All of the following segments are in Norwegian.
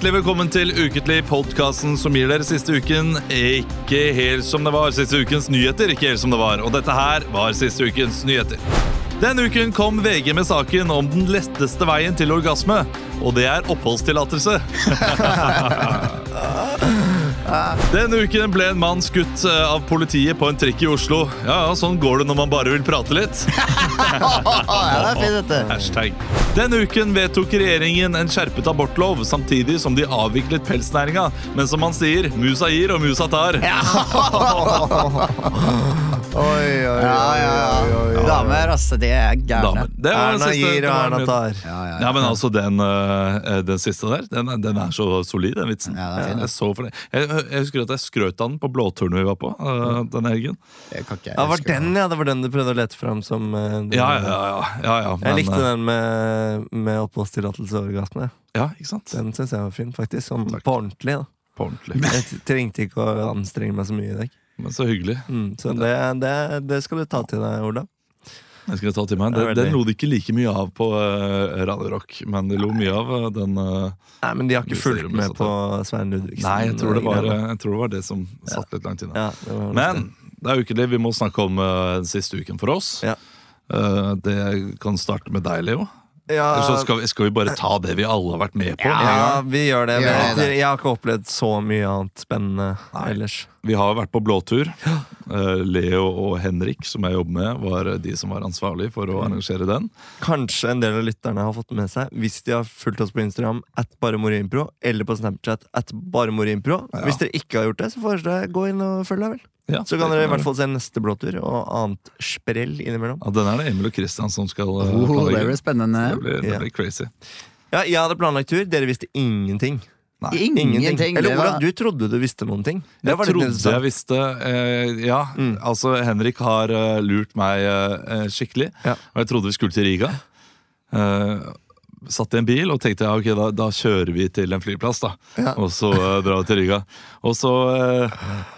hjertelig velkommen til Uketlig, podkasten som gir dere siste uken ikke helt som det var. Siste ukens nyheter, ikke helt som det var. Og dette her var siste ukens nyheter. Denne uken kom VG med saken om den letteste veien til orgasme, og det er oppholdstillatelse. Denne uken ble en mann skutt eh, av politiet på en trikk i Oslo. Ja, ja, Sånn går det når man bare vil prate litt. ja, det er fint, dette. Hashtag. Denne uken vedtok regjeringen en skjerpet abortlov, samtidig som de avviklet pelsnæringa. Men som man sier, musa gir og musa tar. Oi, oi, oi. oi, oi ja. Damer, altså, de er gærne. Erna gir og Erna tar. Ja, ja, Ja, men altså, den, eh, den siste der, den, den er så solid, den vitsen. Den er jeg, er så fornøyd. jeg, jeg husker at jeg skrøt av den på blåturen vi var på uh, denne helgen. Det Ja, var den, ja, det var den du prøvde å lete fram som eh, den- Ja, ja, ja. ja, ja Jeg likte eh, den med, med oppholdstillatelse over gatene. Ja, ikke sant? Den syns jeg var fin, faktisk. Sånn på ordentlig. da På ordentlig. Jeg trengte ikke å anstrenge meg så mye i dag. Men så hyggelig. Mm, så det, det, det skal du ta til deg, Ola. Det skal jeg ta til meg. Den, den lo de ikke like mye av på uh, Radio Rock, men de lo mye av eh, den uh, Nei, Men de har ikke fulgt det med på Svein Ludvigsen. Nei, jeg tror, det var, jeg tror det var det som satt litt langt inne. ja, det Men det er ukentlig. Vi må snakke om uh, den siste uken for oss. Ja. Eh, det kan starte med deg, Leo. ja, Eller så skal vi, skal vi bare ta det vi alle har vært med på. ja, vi gjør det. Men det. Jeg har ikke opplevd så mye annet spennende Nei. ellers. Vi har vært på blåtur. Eh, Leo og Henrik, som jeg jobber med, var de som var ansvarlig for Mm. å arrangere den. Kanskje en del av lytterne har fått med seg, hvis de har fulgt oss på Instagram, at bare moriimpro, eller på Snapchat, at bare moriimpro. Ja. Hvis dere ikke har gjort det, så foreslår jeg gå inn og følg deg, vel. Ja, Så kan dere i hvert fall se neste blåtur, og annet sprell innimellom. Ja, den er det Emil og Christian som skal eh, Oh, det blir spennende. Det blir, det Ja. blir crazy. Ja, jeg hadde planlagt tur, dere visste ingenting. Nei. Ingenting. Eller Olav, du trodde du visste noen ting. Det Jeg trodde det jeg visste eh, Ja, Mm. altså Henrik har uh, lurt meg uh, skikkelig. Ja. Og jeg trodde vi skulle til Riga. Uh, satt i en bil og tenkte ja, ok, da, da kjører vi til en flyplass. da Ja. Og så drar vi til Riga. Og så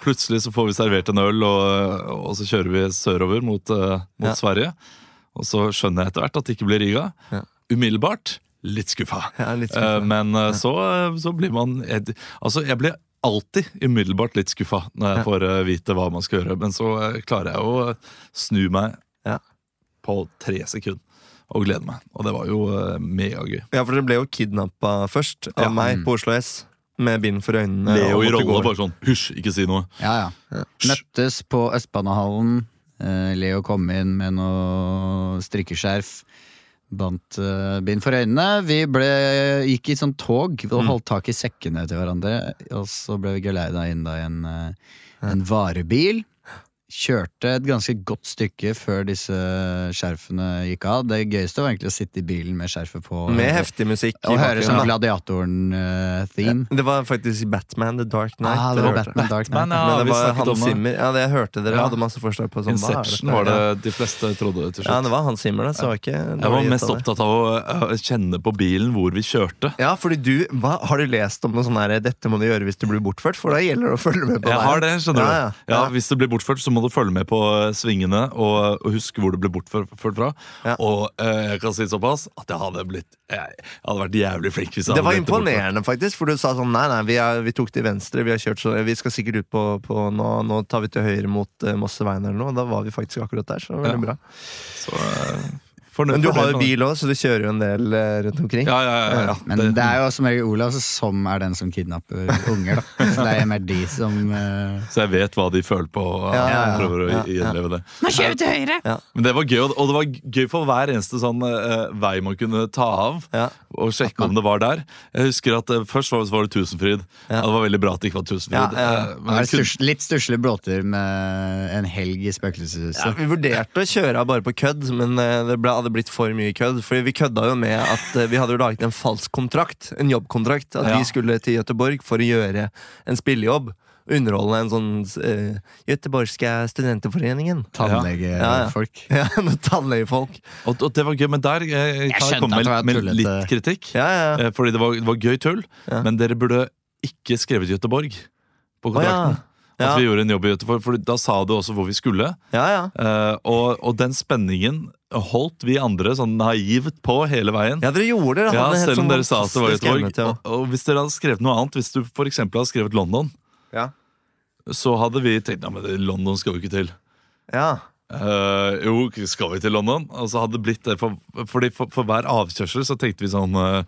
plutselig så får vi servert en øl, og, og så kjører vi sørover mot, mot Ja. Sverige. Og så skjønner jeg etter hvert at det ikke blir Riga. Ja. Umiddelbart litt skuffa. Ja, litt skuffet. men eh, så, eh, så blir man jeg, Altså, jeg blir alltid umiddelbart litt skuffa når jeg Ja. får vite hva man skal gjøre. Men så klarer jeg å snu meg Ja. på tre sekunder og glede meg. Og det var jo megagøy. Ja, for dere ble jo kidnappa først av Ja. meg på Oslo S. Med bind for øynene. Leo i måtte rolle, bare sånn hysj, ikke si noe. Ja, ja. Møttes på Østbanehallen. Eh, Leo kom inn med noe strikkeskjerf. Bandt eh, for øynene. Vi ble, gikk i sånn tog og holdt tak i sekkene til hverandre. Og så ble vi geleida inn da i en, eh, en varebil. Kjørte et ganske godt stykke før disse skjerfene gikk av. Det gøyeste var egentlig å sitte i bilen med skjerfet på. Med heftig musikk. Og høre sånn. Gladiatoren-theme. Det var faktisk Batman The Dark Knight. ah, det var. Batman Dark Knight. Batman, ja, Men det var Hans. Zimmer. Ja, det jeg hørte dere Ja. hadde masse forslag på. Sånn, Inception var det de fleste trodde til Ja, det var Hans Zimmer, det. Så var ikke Jeg var mest det. opptatt av å eh, kjenne på bilen hvor vi kjørte. Ja, fordi du, hva, Har du lest om noe sånn her 'dette må du gjøre hvis du blir bortført'? For da gjelder det å følge med på Jeg veien. har det, skjønner du. ja, Ja, ja. Hvis du blir bortført, så må du følge med på eh, svingene og, og huske hvor du ble bortført fra. Ja. Og eh, jeg kan si såpass at jeg hadde blitt Jeg, jeg hadde vært jævlig flink hvis jeg Det var imponerende, faktisk. For du sa sånn nei, nei, vi, er, vi tok til venstre, vi har kjørt så Vi skal sikkert ut på, på nå, nå tar vi til høyre mot uh, Mosseveien eller noe. Da var vi faktisk akkurat der, så det var veldig Ja. bra. Så, fornøyd- Men du har jo bil òg, så du kjører jo en del eh, rundt omkring. Ja, ja, ja, ja. Men det er jo som regel Olav som er den som kidnapper unger, da. Så det er mer de som uh... Så jeg vet hva de føler på, og Ja, ja, ja. prøver å gjenleve det. Nå kjører vi til høyre! Men det var gøy, og- det var gøy for hver eneste sånn uh, vei man kunne ta av. Og sjekke om det var der. Jeg husker at uh, Først var det, var det Tusenfryd. Ja. det var veldig bra at det ikke var Tusenfryd. Ja, ja, ja. Det men det kunne- sturs, litt stusslig blåtur med en helg i Ja, spøkelseshuset. vi vurderte å kjøre av bare på kødd, men det ble, hadde blitt for mye kødd. Fordi vi kødda jo med at eh, vi hadde jo laget en falsk kontrakt, en jobbkontrakt. At Ja. vi skulle til Gøteborg for å gjøre en spillejobb. Underholde en sånn uh, Gøteborgske studenterforeningen. Tannlegefolk. Ja, noen tannlegefolk. Og, og det var gøy, men der eh, kan jeg komme at det var med, litt kritikk. Ja, ja. Eh, Fordi det var, det var gøy tull, Ja. men dere burde ikke skrevet Gøteborg på kontrakten. ja. At Ja. vi gjorde en jobb i Göteborg, for da sa du også hvor vi skulle. Ja, ja. Uh, og, og den spenningen holdt vi andre sånn naivt på hele veien. Ja, dere gjorde det. Ja, selv om sånn dere sa at det var Göteborg. evne til Og, og hvis dere hadde skrevet noe annet, hvis du eksempel hadde skrevet London, Ja. så hadde vi tenkt ja, men London skal vi ikke til. Ja. Uh, jo, skal vi til London? Og så hadde det blitt det for, fordi for, for hver avkjørsel så tenkte vi sånn uh,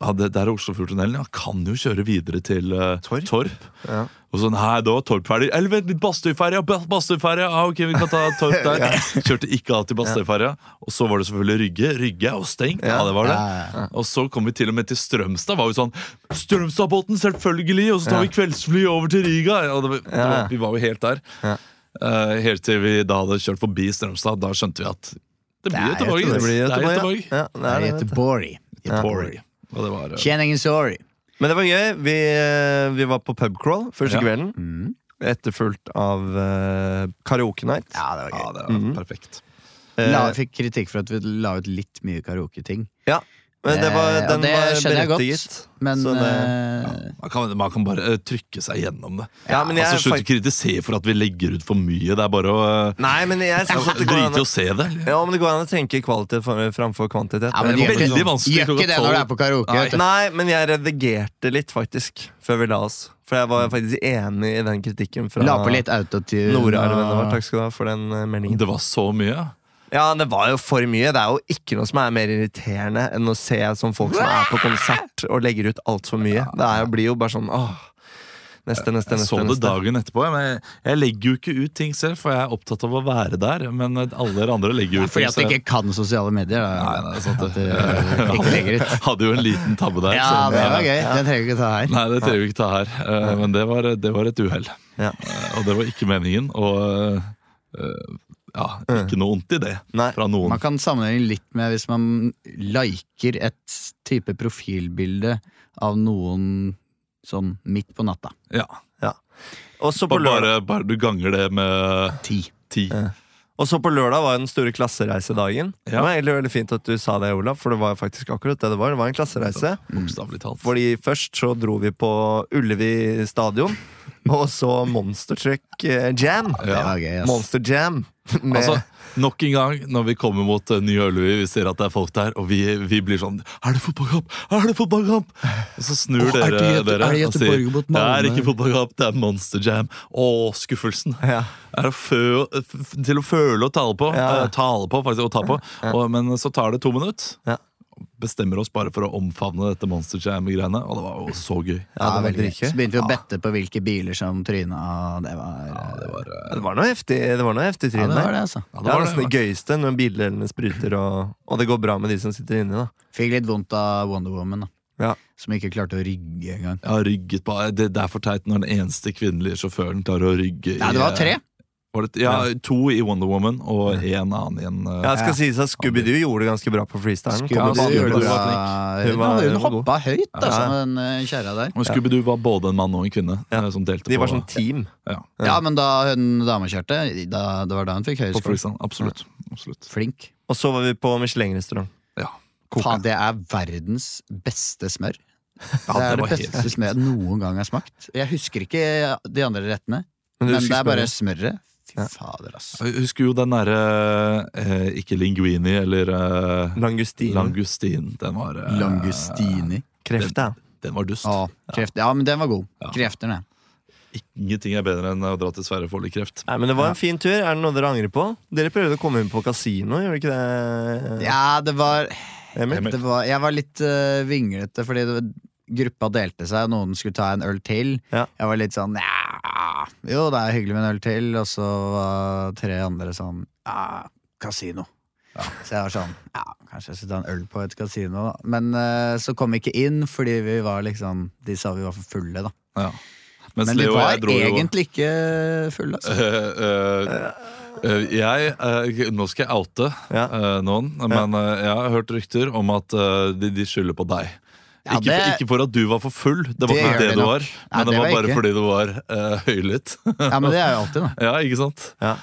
ja, det, Der er Oslofjordtunnelen. Ja, kan jo kjøre videre til eh, Torp. Torp. Ja. Og sånn, nei, da var Torp ferdig. Eller vent litt, Bastøyferja! Ba- Bastøyferja! Ah, ok, vi kan ta Torp der. Kjørte ikke alltid Bastøyferja. Og så var det selvfølgelig Rygge. Rygge er jo stengt. Ja, Ja. det var det. Ja, ja, Og så kom vi til og med til Strømstad. Var jo sånn Strømstadbåten, selvfølgelig! Og så tar vi kveldsfly over til Riga! Ja, det, var- det var, Ja. vi var jo helt der. Ja. Eh, helt til vi da hadde kjørt forbi Strømstad. Da skjønte vi at det blir er Göteborg. Det blir Göteborg. Ja. Ja, det Det er det. Göteborg. Göteborg. Og det var eh, Kjenn ingen sorry. Men det var gøy. Vi, eh, vi var på pubcrawl første Ja. kvelden. Mm. Etterfulgt av uh, karaoke night. Ja, det var Ja, gøy. det var mm. perfekt. La, Eh, fikk kritikk for at vi la ut litt mye karaoke-ting. Men det var, Eh, den det var skjønner jeg godt. Men Så det- ja, Man kan, man kan bare eh, trykke seg gjennom det. Ja, men jeg altså, Slutt å kritisere for at vi legger ut for mye. Det er bare å eh, Nei, men jeg drite i å se det. ja, men det går an å tenke kvalitet for- framfor kvantitet. ja, men det gjør er ikke- veldig vanskelig Gjør ikke det når du er på karaoke. Nei. Nei, men jeg redigerte litt, faktisk, før vi la oss. For jeg var faktisk enig i den kritikken fra og- Takk skal du ha for den eh, meldingen. Det var så mye. Ja, det var jo for mye. Det er jo ikke noe som er mer irriterende enn å se sånn folk som er på konsert og legger ut altfor mye. Det er, blir jo bare sånn åh. Neste, neste, Jeg så det neste. dagen etterpå. Men jeg, jeg legger jo ikke ut ting selv, for jeg er opptatt av å være der. Men alle andre legger ut Ja, fordi ting. at du ikke kan sosiale medier. Da. Nei, nei, sånn At det. du ikke legger ut. Hadde jo en liten tabbe der. Ja, så- det var gøy. Den trenger vi ikke ta her. Nei, det trenger vi ikke ta her. Eh, Men det var, det var et uhell. Ja. Eh, Og det var ikke meningen. Og eh, ja, ikke noe vondt i det Nei. fra noen. Man kan sammenligne litt med hvis man liker et type profilbilde av noen sånn midt på natta. Ja. Og så på Bare, lørdag, bare, du ganger det med Ti. ti. Ja. og så på lørdag var den store klassereisedagen. Det var egentlig veldig fint at du sa det, Olav, for det var faktisk akkurat det det var. Det var en klassereise. Bokstavelig talt. Fordi først så dro vi på Ullevi stadion, og så Monster Truck eh, Jam. Ja. gøy. Monster Jam. Med, Altså, nok en gang, når vi kommer mot uh, Nye Ølvi, vi ser at det er folk der, og vi, vi blir sånn Er det fotballkamp?! Er det fotballkamp?! Og så snur Åh, er dere, det Göte- dere er det og sier mot Det er ikke fotballkamp, det er Monster Jam. Å, skuffelsen. ja. Er å fø, til å føle og tale på. Ja. Eh, tale på, faktisk, og ta på. Og, men så tar det to minutter. Ja. Bestemmer oss bare for å omfavne dette Monster Jam-greiene, og det var jo så gøy. Ja, det var Så begynte vi å bette på hvilke biler som tryna. Det var, Det var, uh... Det var noe heftig, det var noe heftig ja, tryn det var der. det, altså. ja, Det var nesten det. det gøyeste når bildelene spruter, og, og det går bra med de som sitter inni. da Fikk litt vondt av Wonder Woman, da. Ja. Som ikke klarte å rygge engang. Ja, rygget på det, det er for teit når den eneste kvinnelige sjåføren klarer å rygge Nei, det var tre. Var det, ja, To i Wonder Woman og en annen i en uh, Ja, skal Ja. sies at Scooby-Doo gjorde det ganske bra på freestylen. På plass. Hun, Hun var- hun hoppa høyt, altså, Ja. den eh, kjerra der. Og Scooby-Doo var både en mann og en kvinne Ja. eh, som delte De på var sånn team. ja, Ja, men da hun dama kjørte, da, det var da hun fikk høyest freestyle. Absolutt. absolutt. Flink. Og så var vi på Michelin-restaurant. Ja. Faen, det er verdens beste smør. Ja, det er det det beste smøret jeg noen gang har smakt. Jeg husker ikke de andre rettene, Men men det er bare smøret? Fy Ja. fader, ass. Jeg husker jo den derre eh, Ikke linguini eller eh, Langustin. langustin. Den var eh, Langustini. Kreft, ja. Den var dust. Å, kreft. Ja, men den var god. Ja. Krefterne. Ingenting er bedre enn å dra til Sverre for litt kreft. Nei, men Det var en fin tur. Er det noe dere angrer på? Dere prøvde å komme inn på kasino, gjorde dere ikke det? Ja, det var, Emil? det var Jeg var litt uh, vinglete, fordi det, gruppa delte seg, og noen skulle ta en øl til. Ja. Jeg var litt sånn ja, Jo, det er hyggelig med en øl til, og så var tre andre sånn ja, kasino. Så jeg var sånn Ja, kanskje jeg skal ta en øl på et kasino, da. Men uh, så kom vi ikke inn fordi vi var liksom De sa vi var for fulle, da. Ja. Men vi var dro jo egentlig ikke fulle, altså. Uh, eh, jeg Nå skal jeg oute Ja. noen, men jeg har hørt rykter om at de, de skylder på deg. Ja, ikke, det- ikke for at du var for full, det var Det ikke det du var. Nei, Men det, var var bare ikke. fordi du var uh, høylytt. Ja, men det er jo alltid, da. ja, ikke sant? Ja.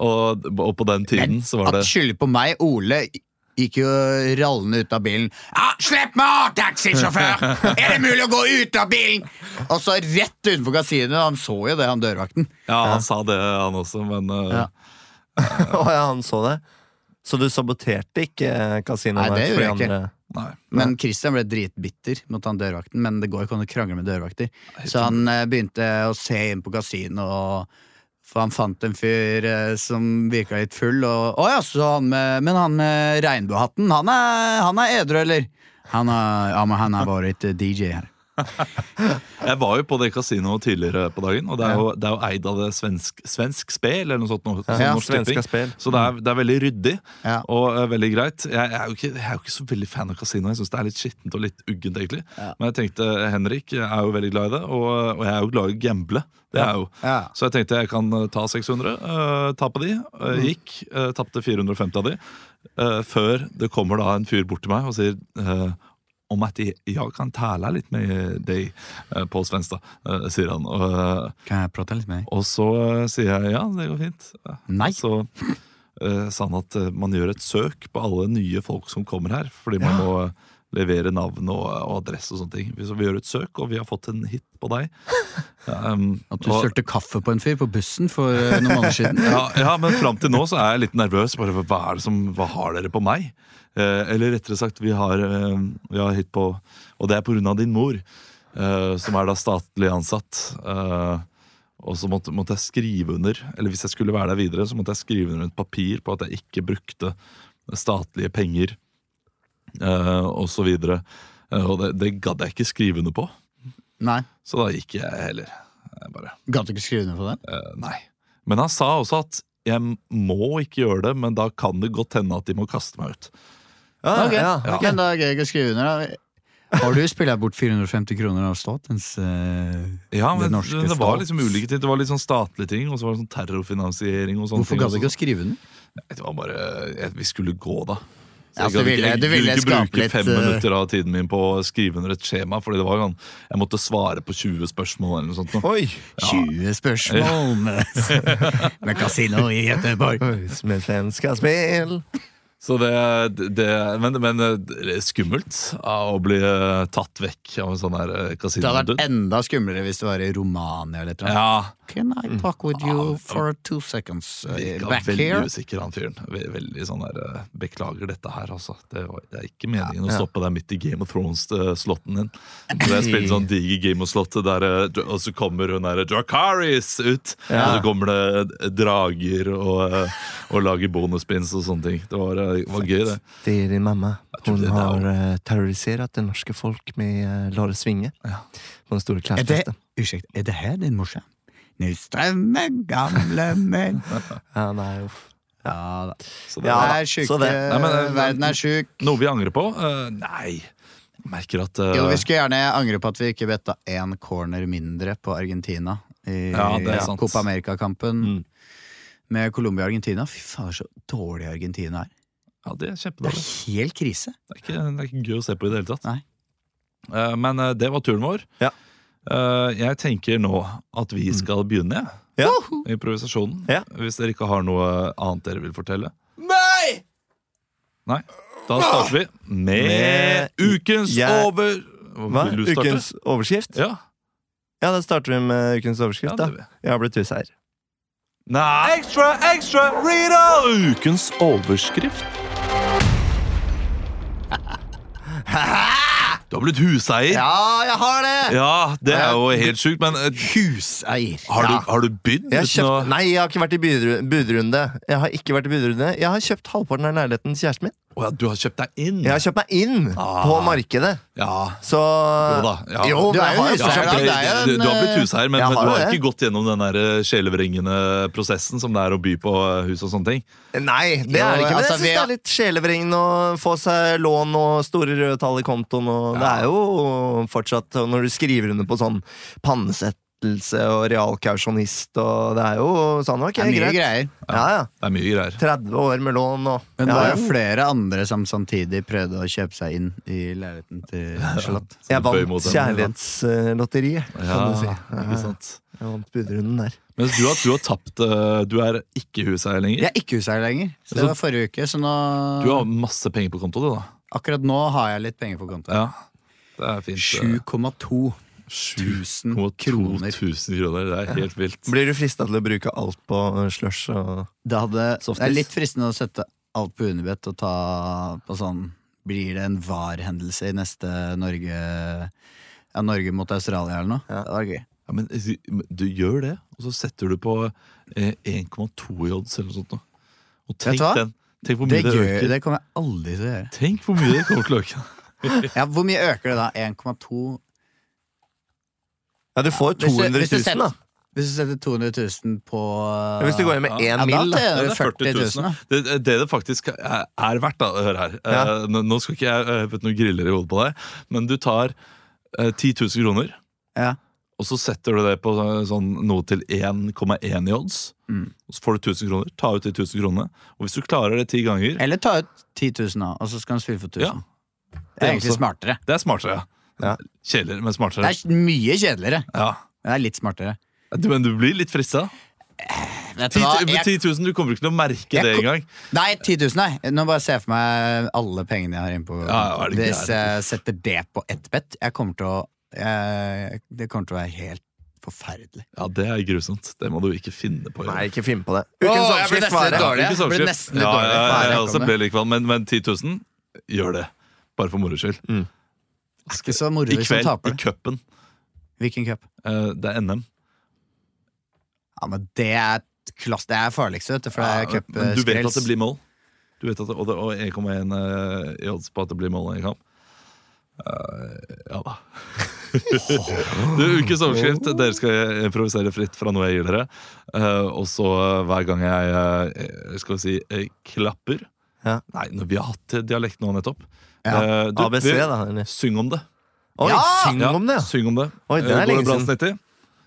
Og, og på den tiden så var det At skylde på meg, Ole gikk jo rallende ut av bilen. Ja, 'Slipp meg av, taxisjåfør! Er det mulig å gå ut av bilen?' Og så rett utenfor kasinoet. Han så jo det, han dørvakten. Ja, han sa det, han også, men uh, Ja. Å ja, han så det. Så du saboterte ikke kasinoet? Nei, det gjorde jeg ikke. Nei. Men Christian ble dritbitter mot han dørvakten, men det går ikke an å krangle med dørvakter. Så han eh, begynte å se inn på kasinoet, for han fant en fyr eh, som virka litt full. Og, å ja, så han med, men han med regnbuehatten, han er, han er edru, eller? Han er, ja, men han har vært eh, DJ her. Jeg var jo på det kasinoet tidligere på dagen, og det er jo, det er jo eid av det svensk, svensk spel, eller noe sånt. Noe, Ja, Tipping. Spel. Så det er, det er veldig ryddig Ja. og uh, veldig greit. Jeg, jeg, er ikke, jeg er jo ikke så veldig fan av kasino. Jeg syns det er litt skittent og litt uggent, egentlig. Ja. Men jeg tenkte Henrik er jo veldig glad i det, og, og jeg er jo glad i å gamble. Det er jo. Ja. Så jeg tenkte jeg kan eh, ta 600, uh, ta på de. Uh, gikk, uh, tapte 450 av de. Uh, før det kommer da en fyr bort til meg og sier eh, om at jeg, jeg kan tale litt med deg eh, på svensk, eh, sier han. Og, eh, Kan jeg prate litt med deg? og så eh, sier jeg ja, det går fint. Nei. Så uh, sa han at eh, man gjør et søk på alle nye folk som kommer her, fordi man må eh, levere navn og, og adresse og sånne ting. Så vi gjør et søk, og vi har fått en hit på deg. Um, At du og- sølte kaffe på en fyr på bussen for eh, noen måneder siden? ja, ja, men fram til nå så er jeg litt nervøs. Bare, hva, er det som, hva har dere på meg? Eh, eller rettere sagt, vi har, eh, vi har hit på Og det er av din mor, eh, som er da statlig ansatt. Og så måtte, måtte jeg skrive under Eller hvis jeg skulle være der videre, så måtte jeg skrive under et papir på at jeg ikke brukte statlige penger, og så videre. Og det, det gadd jeg ikke skrive under på, Nei. så da gikk jeg heller. Gadd du ikke skrive under på det? Nei. Men han sa også at jeg må ikke gjøre det, men da kan det godt hende at de må kaste meg ut. Ja, Ok, ja, ja. Men da jeg å skrive under. da. Har du spilt bort 450 kroner av statens eh, Ja, men det, norske det var stat. liksom ulike ting. Det var litt sånn statlige ting, og så var det sånn terrorfinansiering og sånne Hvorfor ting. gadd du ikke å skrive? Nei, Det var bare jeg, Vi skulle gå, da. Så Ja, jeg så du ville- ikke, du jeg ville ikke skape bruke litt, fem eh, minutter av tiden min på å skrive under et skjema, Fordi det var sånn Jeg måtte svare på 20 spørsmål eller noe sånt. nå. Oi! 20 spørsmål med, med kasino i Göteborg. Oi, Med svenska spel. Så det, det men, men det er skummelt å bli eh, tatt vekk av en sånn her kasino. Det hadde vært enda skumlere hvis det var i Romania eller noe. Ja, Can I talk with you Ja, for two seconds Virka back veldig here? usikker, han fyren. Veldig sånn der eh, Beklager dette her, altså. Det, var, det er ikke meningen å Ja. stoppe deg midt i Game of Thrones-slotten din. Så jeg spiller sånn diger Game of Slott, der, eh, og så kommer hun derre Dracaris ut! Og så kommer det drager og, eh, og lager bonuspins og sånne ting. Det var, eh, var gøy, det. Det er din mamma. Hun det det har det eh, terrorisert det norske folk med uh, La det svinge Ja. på den store klassefesten. Unnskyld, er det her din morse? Nu strømmer gamle menn Ja, nei, uff. Ja da. Så det Ja, da. Er sjuke, så det- Nei, men, eh, verden er sjuk. noe vi angrer på. Uh, nei. Merker at uh... Jo, vi skulle gjerne angre på at vi ikke betta én corner mindre på Argentina i Ja, det er sant. Copa America-kampen Mm. med Colombia og Argentina. Fy faen, så dårlig Argentina er. Ja, det er Det er helt krise. Det er, ikke, det er ikke gøy å se på i det hele tatt. Nei. Eh, men eh, det var turen vår. Ja. Eh, jeg tenker nå at vi skal begynne Ja. improvisasjonen. Ja. Hvis dere ikke har noe annet dere vil fortelle. Nei! Nei, Da starter vi med, Med- ukens Jeg- over... Hva? Vil du starte? Ukens overskrift? Ja, Ja, da starter vi med ukens overskrift. Ja, da. Jeg har blitt huseier. Nei, ekstra, ekstra, Rita! Ukens overskrift. Du har blitt huseier. Ja, jeg har det! Ja, det er jo helt sjukt, men eh, Huseier. har Ja. du, har du bydd? Jeg kjøpt, nei, jeg har ikke vært i budrunde. Jeg har ikke vært i budrunde Jeg har kjøpt halvparten av leiligheten til kjæresten min. Ja, du har kjøpt deg inn? Jeg har kjøpt meg inn Ah. på markedet. Ja, Så jo da. Ja. Jo, Du er jo huseier, du, du har blitt eh, huseier, men, men du har ikke gått gjennom den der eh, sjelevrengende prosessen som det er å by på eh, hus og sånne ting. Nei, det Jo, er det ikke. Men altså, jeg syns det er litt sjelevrengende å få seg lån og store røde tall i kontoen. Og Det er jo fortsatt Når du skriver under på sånn pannesett splittelse og realkausjonist og Det er jo sånn, ok, Det er mye greit. greier. Ja, ja. Det er mye greier. 30 år med lån og Men det ja, var ja. jo flere andre som samtidig prøvde å kjøpe seg inn i leiligheten til Charlotte. Jeg vant kjærlighetslotteriet, kan Ja, du si. ikke sant. Jeg vant budrunden der. Mens du har, du har tapt eh, Du er ikke huseier lenger. Jeg er ikke huseier lenger. Så det var forrige uke, så nå Du har masse penger på konto, du, da. Akkurat nå har jeg litt penger på konto. Ja, det er fint. eh, 7,2 7,2 kroner. 1000 kroner. Det er helt vilt. Blir du frista til å bruke alt på slush og Det, hadde, Softis. det er litt fristende å sette alt på Unibet og ta på sånn Blir det en VAR-hendelse i neste Norge Ja, Norge mot Australia eller noe? Ja. Det var gøy. Ja, men eh, du gjør det, og så setter du på eh, 1,2 i odds eller noe sånt. nå. Og tenk du hva? den. Tenk hvor Det, mye det, det øker. det kommer jeg aldri til å gjøre. Tenk hvor mye det kommer til å øke. Ja, Hvor mye øker det da? 1,2 Ja, du får Hvis du- hvis du 000, setter- da. Hvis du setter 200 000 på Hvis du går inn med Ja, én ja, mil, da. Ja, det er 40 000. da. Det, det det faktisk er, er verdt, da, hør her Ja. Eh, nå, skal ikke jeg uh, putte noen griller i hodet på deg, men du tar eh, 10 000 kroner, Ja. og så setter du det på eh, sånn, noe til 1,1 i odds. Mm. Og så får du 1000 kroner. Ta ut de 1000 kronene. Og hvis du klarer det ti ganger Eller ta ut 10 000, da, og så skal han spille for 1000. Ja, det er egentlig også. smartere. Det er smartere, ja. Ja. Kjedeligere, men smartere. Det er mye kjedeligere, Ja. men det er litt smartere. Du, men du blir litt frista. Vet du 10 hva? 000, Jeg- 10 000, du kommer ikke til å merke Jeg det engang. Nei, 10 000, nei. Nå bare ser jeg for meg alle pengene jeg har inne på. Ja, Hvis jeg setter det på ett bet, jeg kommer til å jeg, Det kommer til å være helt forferdelig. Ja, Det er grusomt. Det må du ikke finne på. Nei, ikke finn på det. Ukens jeg overskrift var det. dårlig. Jeg ble nesten litt dårlig. Ja, ja, ja, jeg jeg ble likevel, men, men 10 000, gjør det. Bare for moro skyld. Det er ikke så moro I hvis man kveld, taper i det. cupen. Hvilken cup? eh, det er NM. Ja, men det er klass, det er farligste, vet du, for det er men du vet at det blir mål. Du vet at det, og, det, og 1,1 eh, i odds på at det blir mål i en kamp. Eh, ja da. du, ukens overskrift. Dere skal improvisere fritt fra noe jeg gir dere. Eh, og så eh, hver gang jeg eh, skal vi si eh, klapper Ja. Nei, når vi har hatt dialekt nå nettopp. Ja. Eh, du, ABC, vi- da. eller? Syng om det. Oi, Ja! syng om det, ja. Syng om det. Oi, det er Eh, lenge siden.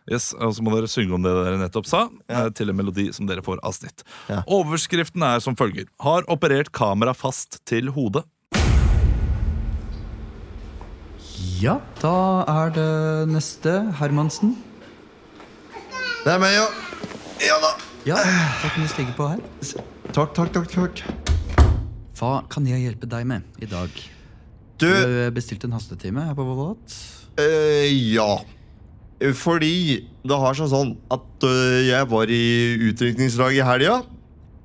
Yes, og så må dere synge om det dere nettopp sa, Ja. eh, til en melodi som dere får av snitt. Ja. Overskriften er som følger. Har operert kamera fast til hodet. Ja, da er det neste. Hermansen. Det er meg, ja. Ja da. Ja, Takk for at du på her. Takk, takk, takk. takk. Hva kan jeg hjelpe deg med i dag? Du, Du har bestilt en hastetime her på Volvat. Uh, ja. Fordi det har seg sånn at uh, jeg var i utdrikningslag i helga.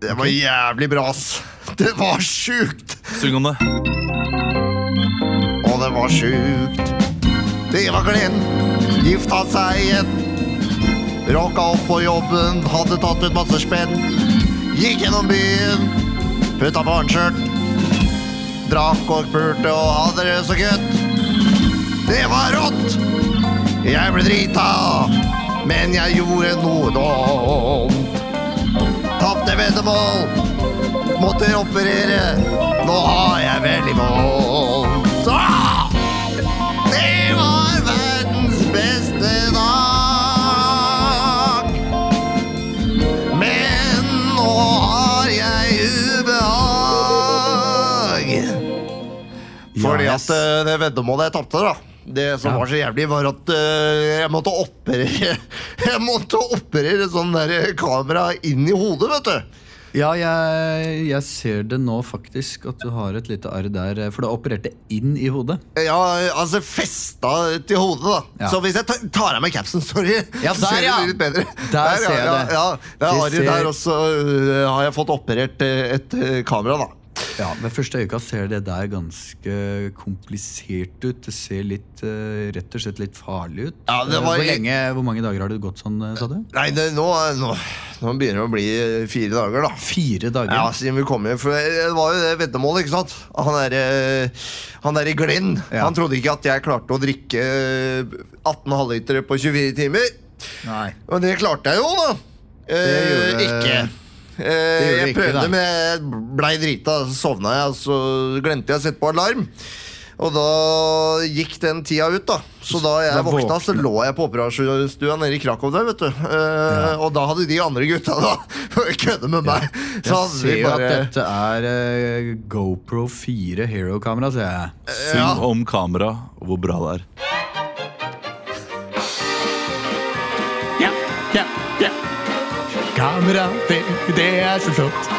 Det var jævlig bra, ass. Det var sjukt. Syng om det. Og det var sjukt. Det var Glenn. Gifta seg igjen. Rocka opp på jobben, hadde tatt ut masse spenn. Gikk gjennom byen, putta på en skjørt. Drakk og pulte og hadde det så godt. Det var rått. Jeg ble drita, men jeg gjorde noe dumt. Tapte veddemål, måtte operere. Nå har jeg veldig vondt. Fordi at uh, det veddemålet jeg tapte, da det som Ja. var så jævlig, var at uh, jeg måtte operere Jeg måtte operere sånn der kamera inn i hodet, vet du. Ja, jeg, jeg ser det nå faktisk, at du har et lite arr der. For du det inn i hodet. Ja, altså festa til hodet, da. Ja. Så hvis jeg tar av meg capsen, sorry, Ja, så der, ser ja. det litt bedre. Der ser jeg det. Ja, ja, det er arret der, og så har jeg fått operert eh, et eh, kamera, da. Ja, Ved første øyekast ser det der ganske komplisert ut. Det ser litt, eh, rett og slett litt farlig ut. Ja, det Eh, var- hvor, lenge, hvor mange dager har det gått sånn, eh, sa du? Nei, det, nå, nå, nå begynner det å bli eh, fire dager, da. Fire dager. Ja, siden vi kom hjem. For det var jo det veddemålet, ikke sant? Han derre han der Glenn Ja. Han trodde ikke at jeg klarte å drikke 18 halvlitere på 24 timer. Nei. Men det klarte jeg jo, da. Eh, gjorde- ikke. Eh, jeg prøvde, ikke, men jeg blei drita, så sovna jeg, og så glemte jeg å sette på alarm. Og da gikk den tida ut, da. Så da jeg Da våkna, så lå jeg på operasjonsstua nede i Krakow der, vet du. Eh, Og da hadde de andre gutta da kødde med meg. Så Jeg ser jo bare at dette er uh, GoPro 4 Hero-kamera, ser jeg. Syng Ja. om kamera og hvor bra det er. Kamera, det, det er så flott.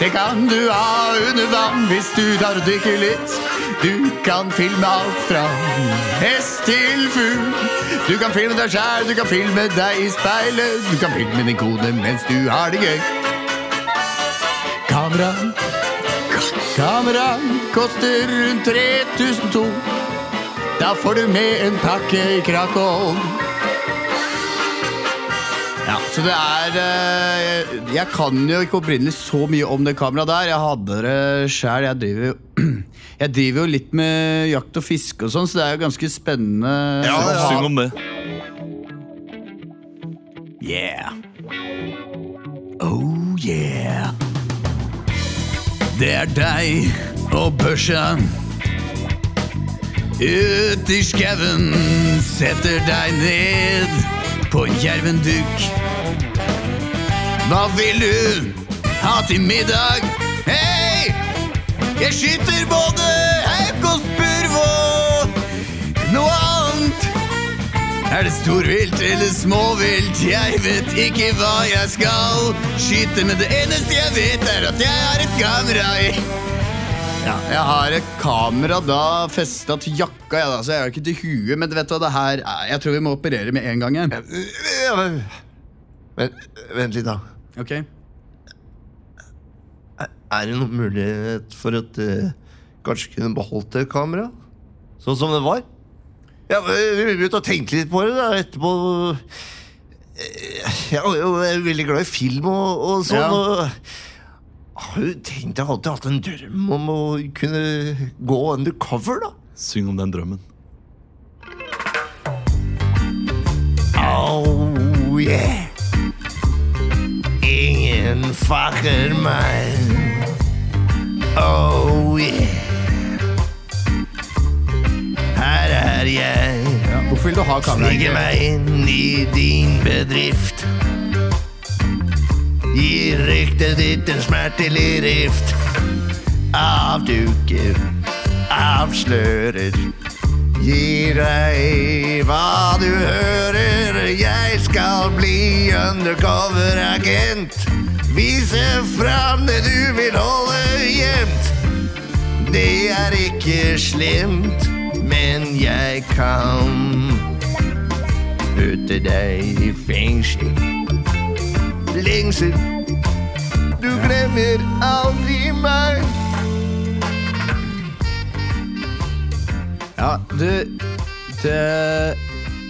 Det kan du ha under vann hvis du tar og dykker litt. Du kan filme alt fra hest til fugl. Du kan filme deg sjæl, du kan filme deg i speilet. Du kan filme din kone mens du har det gøy. Kamera, kamera koster rundt 3002. Da får du med en pakke i Krakow. Så det er jeg, Jeg kan jo ikke opprinnelig så mye om det kameraet der. Jeg hadde det sjæl. Jeg driver jo Jeg driver jo litt med jakt og fiske og sånn, så det er jo ganske spennende. Ja, ja. Syng om det. Yeah. Oh yeah. Det er deg og børsa. Ut i skauen, setter deg ned på en jervenduk. Hva vil du ha til middag? Hei! Jeg skyter både hauk og spurv og noe annet. Er det storvilt eller småvilt? Jeg vet ikke hva jeg skal skyte, men det eneste jeg vet, er at jeg har et kamera i ja, Jeg har et kamera da festa til jakka, ja, da, så jeg har ikke til huet. Men vet du hva det her er? Jeg tror vi må operere med en gang. Ja, Men, vent litt, da. Ok? Er- det noen mulighet for at du kanskje kunne beholdt det kameraet? Sånn som det var? Ja, vi begynte å tenke litt på det da, etterpå. Eh, Jeg er jo veldig glad i film og, og sånn. Ja. Og har du tenkt, jeg har alltid hatt en drøm om å kunne gå undercover, da. Syng om den drømmen. Oh yeah. Ingen fakker meg. Oh yeah. Her er jeg. Ja, hvorfor vil du ha kamera? Sniker meg inn i din bedrift. Gir ryktet ditt en smertelig rift. Avduker, avslører. Gir deg hva du hører. Jeg skal bli undercover-agent. Vise fram det du vil holde gjemt. Det er ikke slemt, men jeg kan putte deg i fengsel. Lengsel, du glemmer aldri meg. Ja, du det,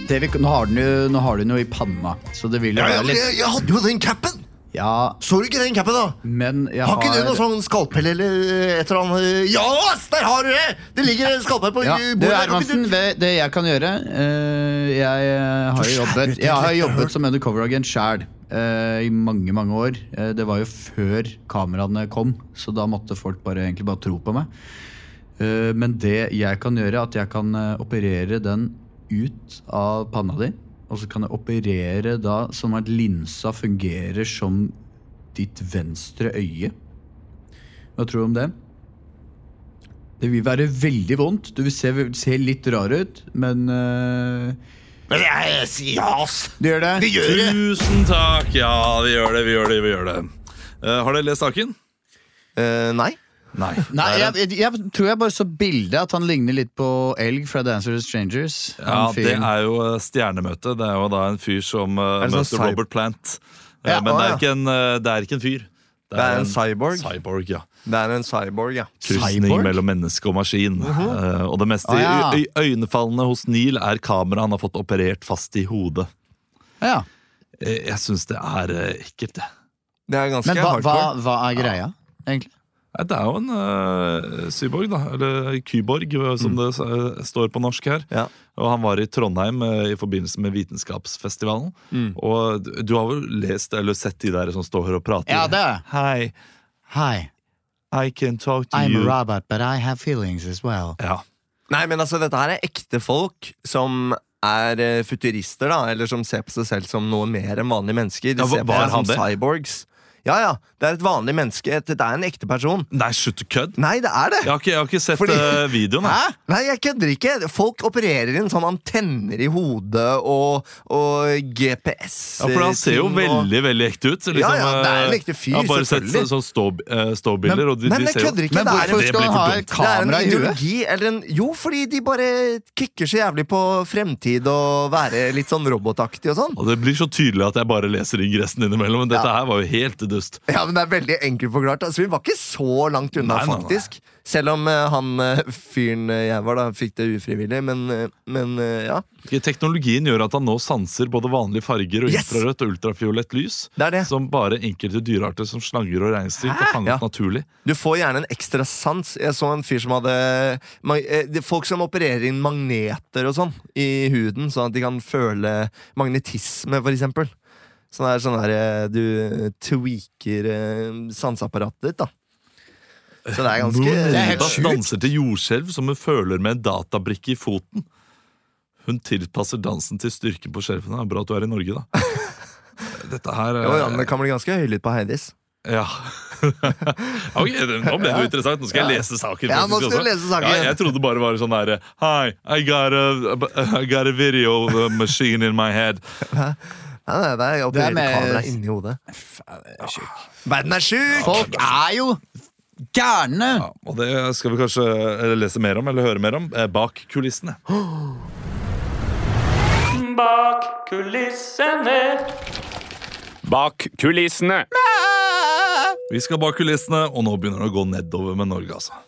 det vi, nå, har den jo, nå har du den jo i panna, så det vil jo ja, være litt jeg, jeg hadde jo den capen! Ja, Så du ikke den capen, da? men jeg Har ikke du noe sånn skalpell eller et eller annet? Ja, der har du det! Det ligger en skalpell på ja, bordet. du. Hermansen, du- det, jeg kan gjøre uh, Jeg eh, har jo jobbet, jeg har har jobbet som undercover-agent sjæl i mange, mange år. Uh, det var jo før kameraene kom, så da måtte folk bare, egentlig bare tro på meg. Eh, men det jeg kan gjøre, er at jeg kan eh, operere den ut av panna di. Og så kan jeg operere da som at linsa fungerer som ditt venstre øye. Hva tror du om det? Det vil være veldig vondt. Du vil se, se litt rar ut, men uh Men jeg, sier ja, ass. Det gjør det? Vi gjør det. Tusen takk! Ja, vi gjør det, vi gjør det. vi gjør det Uh, Har dere lest saken? Uh, nei. Nei. Nei, jeg, jeg, jeg tror jeg bare så bildet at han ligner litt på Elg fra Dancer with Strangers. Ja, Det er jo eh, stjernemøte. Det er jo da en fyr som uh, møter sånn Robert Plant. Eh, Ja, Men å, det, er ikke en, det er ikke en fyr. Det er en cyborg. Cyborg, ja. Det er en cyborg, ja. Krysning Cyborg? mellom menneske og maskin. Eh, og det meste ah, ja. øy øynefallende hos Neil er kameraet han har fått operert fast i hodet. Ja. Eh, Jeg syns det er ekkelt, det. Det er ganske Men hva, hva, hardcore. hva er greia, egentlig? Det er jo en uh, cyborg, da. Eller kyborg, som som det uh, står på norsk her. Ja. Og han var i Trondheim uh, i forbindelse med Vitenskapsfestivalen. Mm. Og du, du har vel lest eller sett de der som står her og prater? Ja, det Hei. Hei. I can talk to I'm a you. robot, but I have feelings as well. Ja. Nei, men altså, dette her er ekte folk som er eh, futurister, da. Eller som ser på seg selv som noe mer enn vanlige mennesker. De Ja, ser på seg som han det? cyborgs. Ja, ja. Det er et vanlig menneske. Det er en ekte person. Nei, slutt å kødde! Nei, det er det! Jeg har ikke, jeg har ikke sett Fordi- eh, videoen. Hæ? Nei, jeg kødder ikke. Folk opererer inn sånn antenner i hodet og, og GPS. Ja, for Han ser jo og- veldig veldig ekte ut. Liksom, Ja, ja, det er en eh, ekte fyr, Jeg har bare sett selvfølgelig. sånn stå, eh, ståbilder. og de, Men de ser jo- ikke. Men hvorfor skal han ha et Det er en kamera i huet? Jo, fordi de bare kikker så jævlig på fremtid og være litt sånn robotaktig og sånn. Og Det blir så tydelig at jeg bare leser ingressen innimellom. Men dette Ja. her var jo helt dust. Ja, men det er veldig enkelt forklart. Altså, vi var ikke så langt unna, Nei, nei, nei. faktisk. Selv om uh, han eh, fyren eh, jeg var, da fikk det ufrivillig. Men, men ja, Teknologien gjør at han nå sanser både vanlige farger og Yes! infrarødt og ultrafiolett lys. det det. Som bare enkelte dyrearter som slanger og reinsdyr kan fange Ja. naturlig. Du får gjerne en ekstra sans. Jeg så en fyr som hadde Folk som opererer inn magneter og sånn i huden, sånn at de kan føle magnetisme, for eksempel. Sånn der, sånn der eh, du tweaker eh, sanseapparatet ditt, da. Så det er ganske Det er danser til jordskjelv som hun føler med en databrikke i foten. Hun tilpasser dansen til styrken på skjelvene. Det er Bra at du er i Norge, da. Dette her Jo, ja, men Det kan bli ganske høylytt på Heidis. Ja. ok, Nå ble det jo interessant. Nå skal jeg lese saken. Ja, nå skal du lese saken. Ja, jeg trodde bare var sånn derre Hi, I got, a, I got a video uh, machine in my head. Nei, det er opererer med... kamera inni hodet. Verden er sjuk! Folk er jo gærne! Ja, og det skal vi kanskje eh, lese mer om, eller høre mer om, eh, bak kulissene. Bak kulissene. Bak kulissene. Vi skal bak kulissene, og nå begynner det å gå nedover med Norge, altså.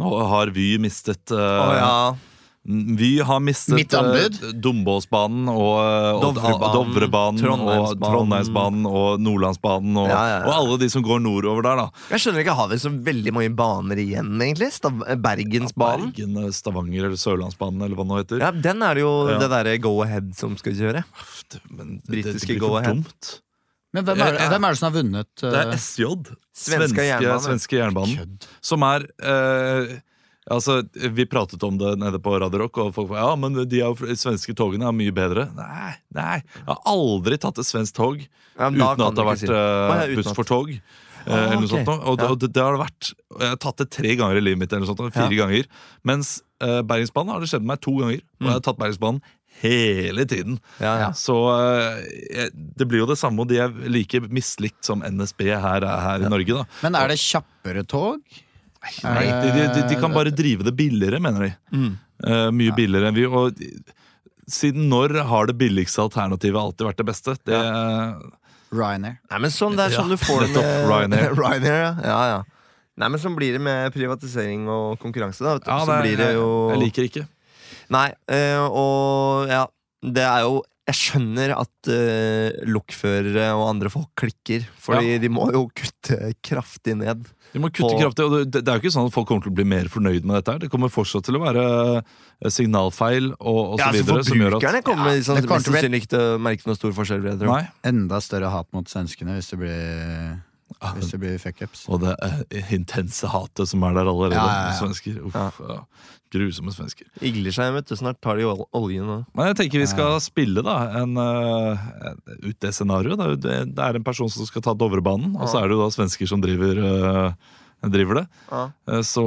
Nå har Vy mistet uh... oh, ja. Vy har mistet eh, Dombåsbanen og, og Dovrebanen, Dovrebanen og Trondheimsbanen. Trondheimsbanen og Nordlandsbanen og, Ja, ja, ja. og alle de som går nordover der, da. Jeg skjønner ikke, Har vi så veldig mange baner igjen, egentlig? Stav Bergensbanen? Bergen, eh, Stavanger eller Sørlandsbanen eller hva det nå heter. Ja, Den er det jo Ja. det derre Go Ahead som skal kjøre. Britiske Go Ahead. dumt. Men hvem er, det, hvem er det som har vunnet? Det er eh, SJ, Svenska svenske, Jernbanen. svenske jernbanen, som er eh, Altså, Vi pratet om det nede på Radio Rock, og folk ja, men de er svenske togene er mye bedre. Nei, nei, jeg har aldri tatt et svensk tog Ja, uten at det har vært si ja, uten buss for tog. eh, Ah, eller noe ok. sånt. Og, det- Ja. det, det har det vært. Jeg har tatt det tre ganger i livet mitt. eller noe sånt, Fire ganger Mens uh, Bergensbanen har det skjedd med meg to ganger. Og jeg har tatt Bergensbanen hele tiden. Mm. Ja, ja. Så uh, det blir jo det samme, og de er like mislikt som NSB her, her i Norge. da Men er det kjappere tog? Nei, de, de, de, de kan bare drive det billigere, mener de. Mm. Uh, mye billigere enn vi. Og siden når har det billigste alternativet alltid vært det beste? Det, Ryanair. Nei, men sånn, Det er sånn Ja, du får det med Ryanair. Ryanair ja. ja, ja. Nei, men Sånn blir det med privatisering og konkurranse. da vet du. ja, Så det, blir det jo Jeg liker ikke. Nei, eh, og ja Det er jo Jeg skjønner at uh, lokførere og andre folk klikker, Fordi de må jo kutte kraftig ned. De må kutte På- kraftig, og det, det er jo ikke sånn at folk kommer til å bli mer fornøyd med dette. her Det kommer fortsatt til å være eh, signalfeil og, og så Ja, videre. Gjør at Forbrukerne kommer Ja, sånn, mest sannsynlig ikke til å merke noe stor forskjell. Enda større hat mot svenskene hvis det blir, hvis det blir fuckups. Og det eh, intense hatet som er der allerede. Ja, ja, ja. Svensker. Uff, ja. Grusomme svensker. Igler seg, vet du. Snart tar de ol- oljen nå. Men jeg tenker vi skal spille da en, uh, ut det scenarioet. Det, det- er en person som skal ta Dovrebanen, og så er det jo da svensker som driver, uh, driver det. Ja. Eh, Så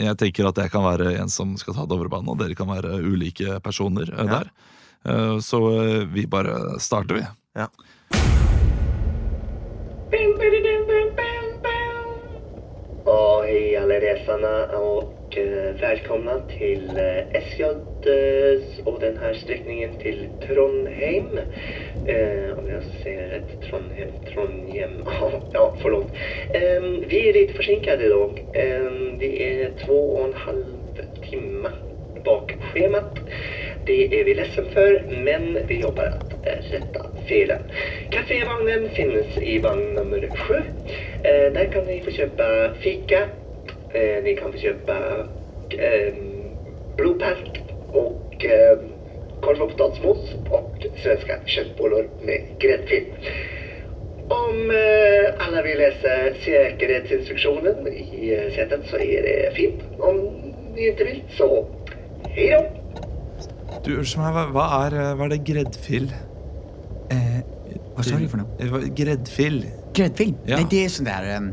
jeg tenker at jeg kan være en som skal ta Dovrebanen, og dere kan være ulike personer Ja. der. Eh, Så vi bare starter, vi. Ja. Och hej alla resarna og eh, alle till og SJ til och og denne sträckningen til Trondheim. Eh, om jeg ser et Trondheim, Trondheim, ja forlåt. Eh, vi er litt forsinket i dag. Eh, vi er to og en halv timme bak schemat. Det er vi ledsen for, men vi jobbar att rätta felen. Cafévagnen finnes i vagn nummer sju. Eh, där kan ni få kjøpe fika. Eh, ni kan få kjøpe eh, blodpalt och eh, korv och potatismos och svenska köttbullar med gräddfil. Om eh, alla vill läsa säkerhetsinstruktionen i eh, sätet så är det fint. Om ni inte vill så hej då! Du, unnskyld meg, hva, er, eh, hva er det gräddfil? Eh, hva sa du for noe? Eh, Gräddfil? Gräddfil? Ja. Nei, det er sånn der um,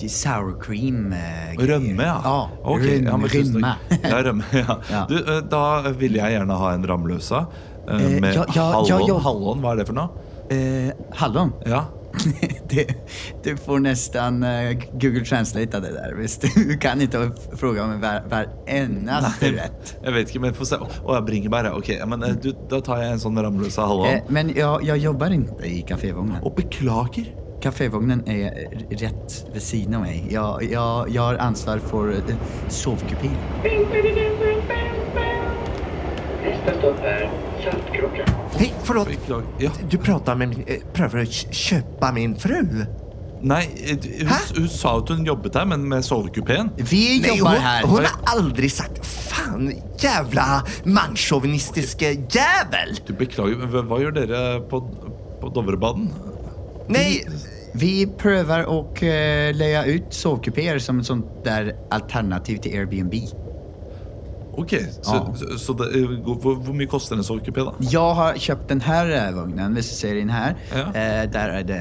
de sour cream. eh. Rømme, ja. Ah, okay. rømme. ja, men rømme. Ja, rømme, ja. Ja. Du, da vil jeg gjerne ha en ramløsa Eh, med ja, hallon. Hallon, hva er det for noe? eh, hallon? Ja. det, du får nästan eh, Google Translate det där. Visst? Du kan inte fråga om hver varendaste rätt. Jeg vet ikke, men få se. Å, jeg bringer bare, Ok, men eh, du, da tar jeg en sånn ramløsa hallon. Eh, men jag, jag jobbar inte i kafévagnen. Og beklager. Kafévagnen är rätt vid sidan av mig. Jag, jag, jag har ansvar för eh, Hei, forlåt. Ja. Du prater med min eh, Prøver å kjøpe min fru? Nei, eh, hun, hun sa at hun jobbet her, men med sovekupeen. Vi jobber jobbar hun, hon har aldri sagt 'faen, jævla mannssjåvinistiske jævel'. Du, beklager, men hva, hva gjør dere på, på Dovrebaden? Nei Vi prøver å leie ut sovekupeer som et sånt der alternativ til Airbnb. Ok, så, Ja. så, så det, eh, hvor, hvor mye koster en sovekupé, da? Jeg har kjøpt denne här eh, hvis du ser inn her. Ja. Eh, der er det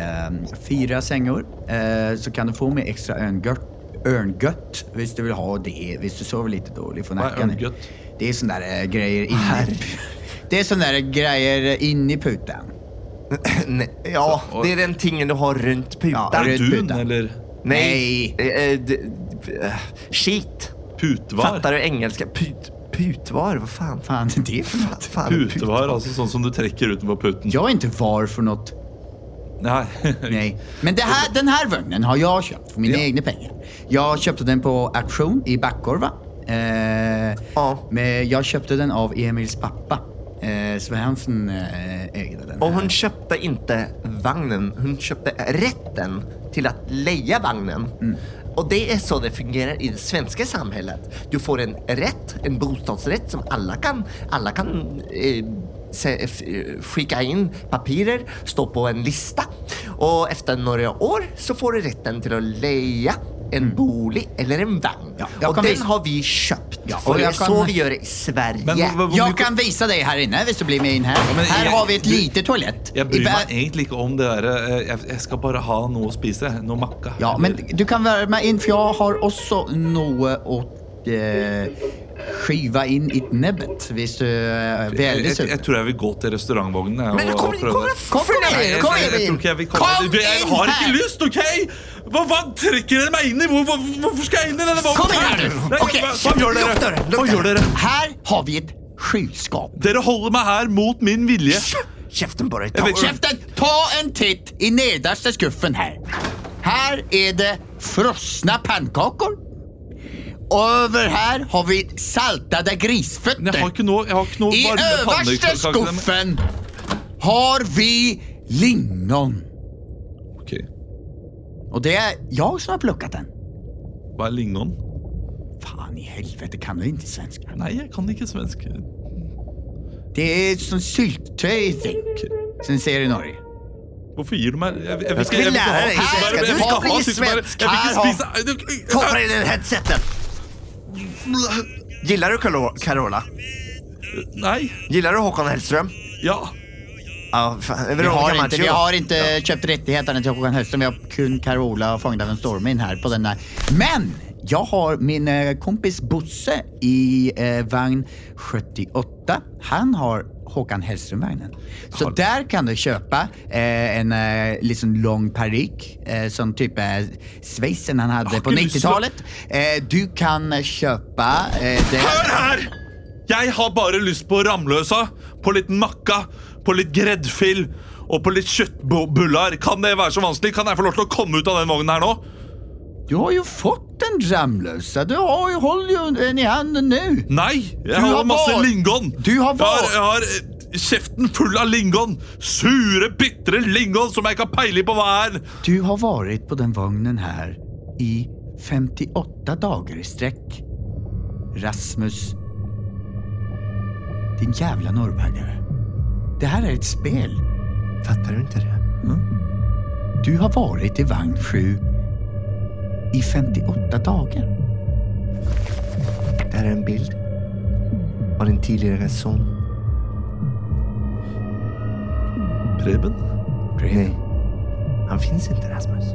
fire fyra sängor. Eh, så kan du få med extra ørngøtt, ørngøtt hvis du vil ha det. Hvis du sover litt dårlig for nacken. Det er sånne der greier grejer in i... Det er sånne der greier inni puten. Ne ja, det er den tingen du har rundt puten. Ja, runt- Dun, eller Nei. Nei. eh, eh, Skit. Putvar? Fattar du engelska? Put, putvar? Hva faen? Fan, det är för något. fan Putvar, altså sånn som du trekker utenpå puten? Jag är inte var för något. Nei. Nej. Men det här, den här vagnen har jag köpt för mina Ja. egna pengar. Jag köpte den på auktion i Backorva. Eh, Ja. men jag köpte den av Emils pappa. Eh, Svensson eh, ägde den. Och Hun hon köpte inte vagnen, hon köpte rätten till att leja vagnen. Och det är så det fungerar i det svenska samhället. Du får en rätt, en bostadsrätt som alla kan, alla kan eh, eh, skicka in papirer, stå på en lista. Och efter några år så får du rätten till att leja en bolig eller en vagn. Ja, och den visa- har vi kjøpt. Ja, og er kan- så vi gjør det i Sverige. Men hvor, hvor, hvor jeg kan vise deg her inne hvis du blir med inn her. Ja, her jeg, har vi et du- toalett. Jeg bryr meg egentlig ikke om det der. eh, Jeg, jeg skal bare ha noe å spise. Noe makka. Ja, men du kan være med inn, for jeg har også noe å eh, skiva inn i nebbet hvis du er jeg, sulten. jeg, jeg tror jeg vil gå til restaurantvognen. jeg, Men og- kom, og kom, prøve kom. Kom, kom inn! igjen! jeg, jeg, jeg, igjen! jeg vil komme Kom Du, Jeg inn har her! ikke lyst, OK? Hva, hva trekker dere meg inn i? Hvor, hvor, hvorfor skal jeg inn i denne vognen? Kom inn her, du! Ok, hva, hva gjør dere? Hva gjør dere? Her har vi et skyldskap Dere holder meg her mot min vilje. Kjeften på deg. Ta, Kjeften, ta en titt i nederste skuffen her. Her er det frosne pannkaker. Over her har vi saltede Men jeg har ikke noe, jeg har ikke noe I øverste skuffen har vi lingon. Ok, Og det er jeg som har plukket den. Hva er lingon? Faen i helvete, kan du ikke svensk? Nei, jeg kan ikke svensk. Det er sånn syltetøy, think, som ser i Norge. Hvorfor gir du meg Jeg, jeg, jeg lære ha deg tyskebær. svensk. Jeg vil ikke ha svensk. Her Ta på dig den headsetet. Gillar du Caro- Carola? Nei. Gillar du Håkan Hellström? Ja. Ja, fan, Vi har ikke, vi har ikke kjøpt rättigheterna til Håkan Hellström. Vi har kun Carola och Fanget av en stormvind her på denne. Men jeg har min eh, kompis Bosse i eh, vagn 78. Han har Håkan Hellström-vagnen. Så der kan du kjøpe eh, en eh, liksom lang parykk, eh, som type sveisen han hadde har på ikke lyst til å- 90-tallet. Eh, du kan kjøpe eh, det Hør her! Jeg har bare lyst på ramløsa, på litt makka, på litt gredfill og på litt kjøttbullar. Kan det være så vanskelig? Kan jeg få lov til å komme ut av den vognen her nå? Du har jo fått en jamløse. Du har jo, holder jo en i handen nå. Nei! Jeg Du har, har masse var- lingon. Du har jeg har, jeg har eh, kjeften full av lingon. Sure, bitre lingon som jeg ikke har peiling på hva er. Du har vært på den vognen her i 58 dager i strekk. Rasmus. Din jævla norrbaggare. Det her er et spel. Fatter du ikke det? Du har vært i vagn 7 i 58 dager. Det her er en bild av din tidligere son. Preben? Nei, han fins ikke, Rasmus.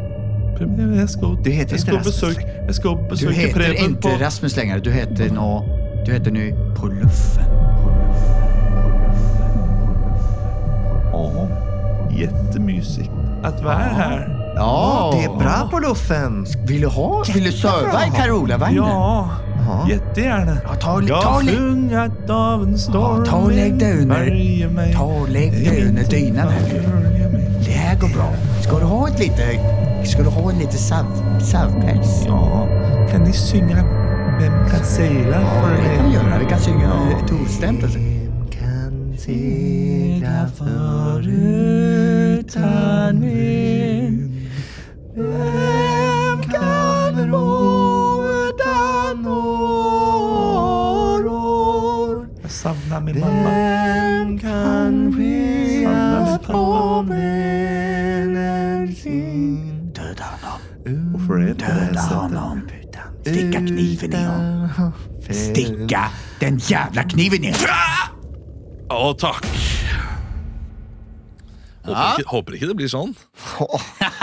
Preben, jeg skal, Du heter jeg skal ikke Rasmus besøke, jeg skal Du heter ikke på Rasmus lenger. du heter nå Du heter nå På luffen. Åh, jättemysigt att vara här. Ja, Det er bra på luffen! Vill du ha? Vill du serva i carola Ja, Ja, jättegärna. Ja, ta, Jag ta, har sjungit av en storm. ta och lägg dig under- mig. ta och lägg dig under dynan här mig. Det här går bra. Ska du ha ett lite... Ska du ha en lite sav, savpäls? Ja, kan ni synga Vem kan segla för Det kan vi göra. Vi kan synga tostämt. Alltså. Kan segla Utan vind. Sticka kniven i honom. Sticka den jævla kniven i. Å, takk. Håper ikke, håper ikke det blir sånn.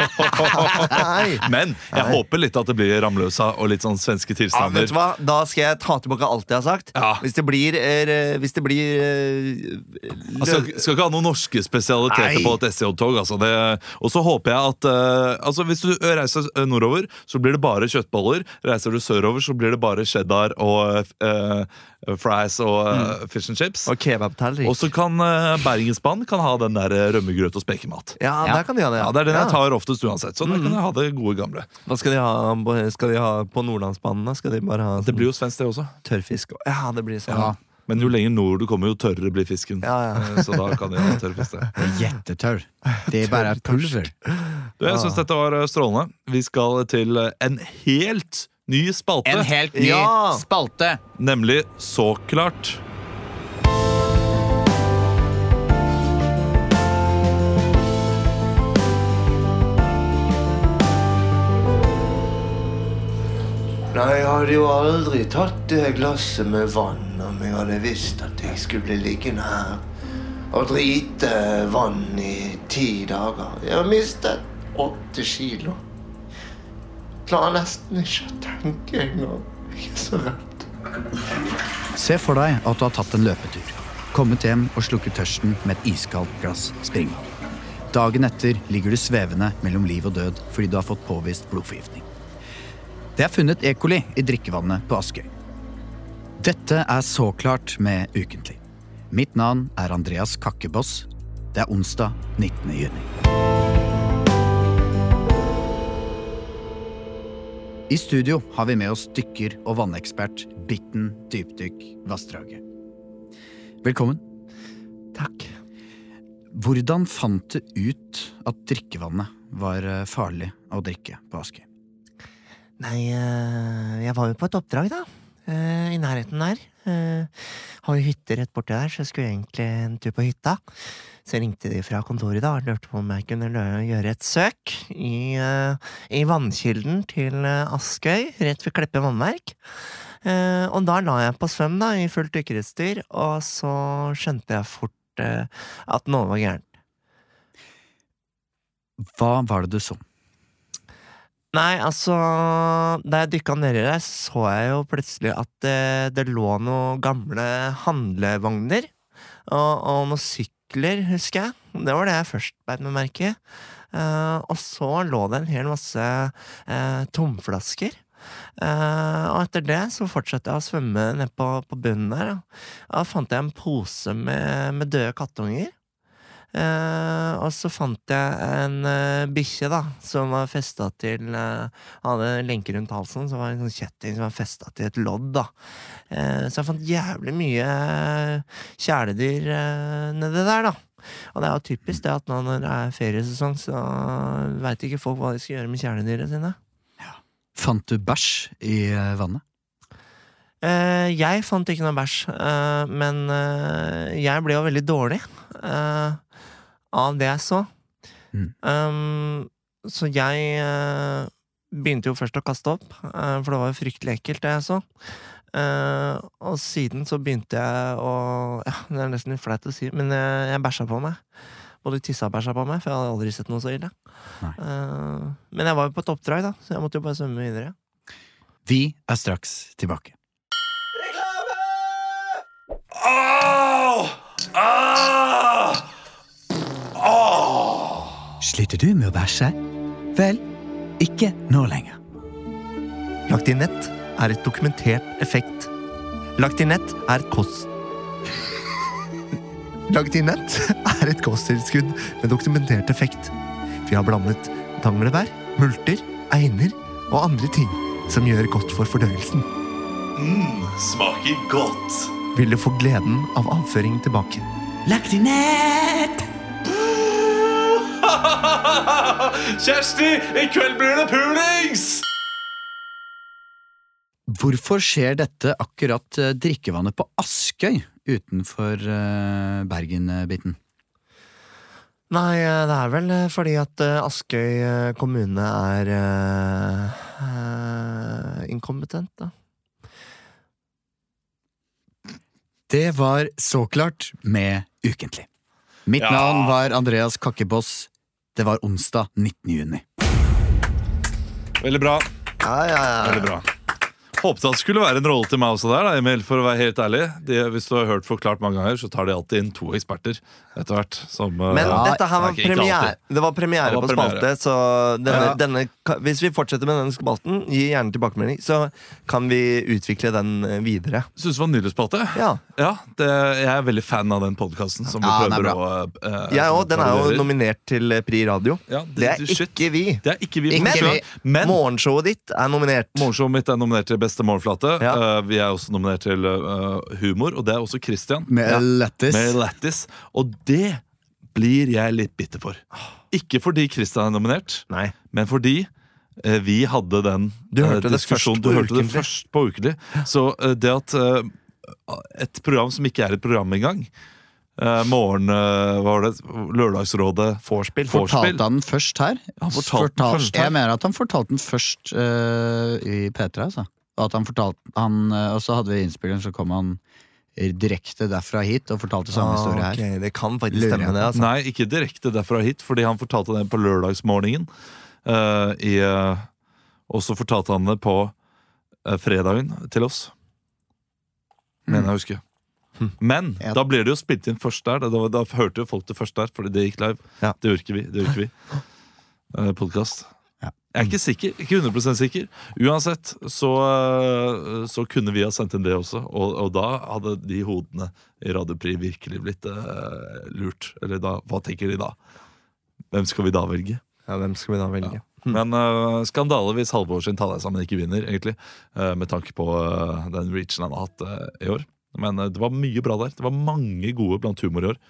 Men jeg Nei. håper litt at det blir Ramløsa og litt sånn svenske Ja, vet tilstander. du hva? Da skal jeg ta tilbake alt jeg har sagt. Ja. Hvis det blir, eh, hvis det blir eh, Altså, skal ikke ha noen norske spesialiteter Nei. på et SJ-tog. Altså det- og så håper jeg at eh, altså Hvis du reiser nordover, så blir det bare kjøttboller. Reiser du sørover, så blir det bare cheddar og eh, fries og mm. fish and chips. Og kebabtallrik. Og så kan uh, Bergensbanen kan ha den der eh, rømmegrøt og spekemat. Ja, Ja. der kan de ha det. Ja, Det er den jeg tar oftest uansett. Så der kan de ha det gode gamle. Hva skal de ha, på- skal de ha på Nordlandsbanen? da? Skal de bare ha Det blir jo svensk, det også. tørrfisk? Ja, det blir sånn. Ja, Men jo lenger nord du kommer, jo tørrere blir fisken. Ja, ja. Eh, Så da kan de ha tørrfisk. är jättetörr. Det er bare pulver. Du, jeg syns dette var eh, strålende. Vi skal til eh, en helt ny spalte. En helt ny Ja. spalte. Nemlig Så klart. Nei, jeg hadde jo aldri tatt det glasset med vann om jeg hadde visst at jeg skulle bli liggende her og drite vann i ti dager. Jeg har mistet åtte kilo. Klarer nesten ikke å tenke engang. Jeg er så redd. Se for deg at du har tatt en løpetur. Kommet hjem og slukket tørsten med et iskaldt glass springvann. Dagen etter ligger du svevende mellom liv og død fordi du har fått påvist blodforgiftning. Det er funnet E. coli i drikkevannet på Askøy. Dette er Så klart med Ukentlig. Mitt navn er Andreas Kakkeboss. Det er onsdag 19. juni. I studio har vi med oss dykker- og vannekspert Bitten Dypdykk Vassdraget. Velkommen. Takk. Hvordan fant du ut at drikkevannet var eh, farlig å drikke på Askøy? Nei, eh, jeg var jo på et oppdrag, da. eh, I nærheten der. Jeg Har jo hytte rett borti der, så jeg skulle egentlig en tur på hytta. Så jeg ringte de fra kontoret da og lurte på om jeg kunne gjøre et søk i, eh, i vannkilden til eh, Askøy, rett ved Kleppe vannverk. Eh, Og da la jeg på svøm da, i fullt dykkerutstyr, og så skjønte jeg fort at noe var gærent. Hva var det du så? Nei, altså Da jeg dykka nedi der, så jeg jo plutselig at det, det lå noen gamle handlevogner. Og, og noen sykler, husker jeg. Det var det jeg først beit meg merke i. Uh, og så lå det en hel masse uh, tomflasker. Uh, og etter det så fortsatte jeg å svømme ned på, på bunnen der. Da fant jeg en pose med, med døde kattunger. Eh, og så fant jeg en uh, bikkje da som var festa til uh, Hadde lenke rundt halsen, så var det en sånn kjetting som var festa til et lodd. da uh, Så jeg fant jævlig mye kjæledyr nedi der, da. Og det er jo typisk det at nå når det er feriesesong, så veit ikke folk hva de skal gjøre med kjæledyra sine. Ja. Fant du bæsj i vannet? Jeg fant ikke noe bæsj, men jeg ble jo veldig dårlig eh, av det jeg så. Mm. Um, så jeg uh, begynte jo først å kaste opp, uh, for det var jo fryktelig ekkelt, det jeg så. Uh, og siden så begynte jeg å Ja, det er nesten litt flaut å si, men jeg, jeg bæsja på meg. Både tissa og bæsja på meg, for jeg hadde aldri sett noe så ille. Eh, men jeg var jo på et oppdrag, da, så jeg måtte jo bare svømme videre. Vi er straks tilbake. Reklame! Åh! Ah! Sliter du med å bæsje? Vel, ikke nå lenger. Lactinett er et dokumentert effekt. Lactinett er et kost... nett er et kosttilskudd med dokumentert effekt. Vi har blandet tanglebær, multer, einer og andre ting som gjør godt for fordøyelsen. Mm, smaker godt. Vil du få gleden av avføring tilbake? Kjersti, i kveld blir det pulings! Hvorfor skjer dette akkurat eh, drikkevannet på Askøy utenfor eh, Bergen-biten? Nei, eh, det er vel fordi at Askøy kommune er eh, eh, inkompetent, da. Det var så klart med Ukentlig. Mitt Ja. navn var Andreas Kakkeboss. Det var onsdag 19. juni. Veldig bra. Ja, ja, ja. Veldig bra. Håpet at det skulle være en rolle til meg også der, da, Emil, for å være helt ærlig. De, hvis du har hørt forklart mange ganger, så tar de alltid inn to eksperter etter hvert. Som, eh, Men Ja, dette her var premiere. Det var premiere Det var på premiere. spalte, så denne, Ja. denne, hvis vi fortsetter med denne spalten, gi gjerne tilbakemelding, så kan vi utvikle den eh, videre. Syns det var nydelig spalte. Ja. Ja, det, jeg er veldig fan av den podkasten som vi er prøver å eh, Jeg som òg. Den er jo nominert til eh, Pri Radio. Ja, Det er ikke vi. Det er ikke vi. Men- Morgenshowet ditt er nominert. morgenshowet mitt er nominert til beste morgenflate. Ja. Uh, vi er også nominert til uh, humor, og det er også Christian. Med Ja. lættis. Med Lattis. Og det blir jeg litt bitter for. Ikke fordi Christian er nominert, Nei. men fordi uh, vi hadde den Du hørte diskusjonen- først Du hørte det først på Ukelig. Så det at et program som ikke er et program engang Uh, Morgen uh, Hva var det? Lørdagsrådet. Vorspiel. Fortalte han den først her? Han fortalte fortalte, først her. Jeg mener at han fortalte den først uh, i P3, altså. Og, at han fortalte, han, eh, og så hadde vi innspilleren, så kom han direkte derfra hit og fortalte samme Ah, historie her. Okay. Det kan faktisk Lurer stemme, det. altså Nei, ikke direkte derfra hit, fordi han fortalte det på lørdagsmorgenen. Uh, i, eh, og så fortalte han det på uh, fredagen til oss. Mener jeg å huske. Men Ja. da blir det jo spilt inn først der. Da, da, da hørte jo folk det først der, fordi det gikk live. Ja. Det ikke vi. Det ikke vi. Uh, Podkast. Ja. Jeg er ikke sikker, ikke 100 sikker. Uansett så, eh, så kunne vi ha sendt inn det også, og, og da hadde de hodene i Radiopri virkelig blitt uh, lurt. Eller da, hva tenker de da? Hvem skal vi da velge? Ja, Hvem skal vi da velge? Men uh, skandale hvis Halvor sin Ta deg sammen ikke vinner, egentlig. Uh, med tanke på uh, den reachen han har hatt i år. Men det var mye bra der. Det var mange gode blant humor i år.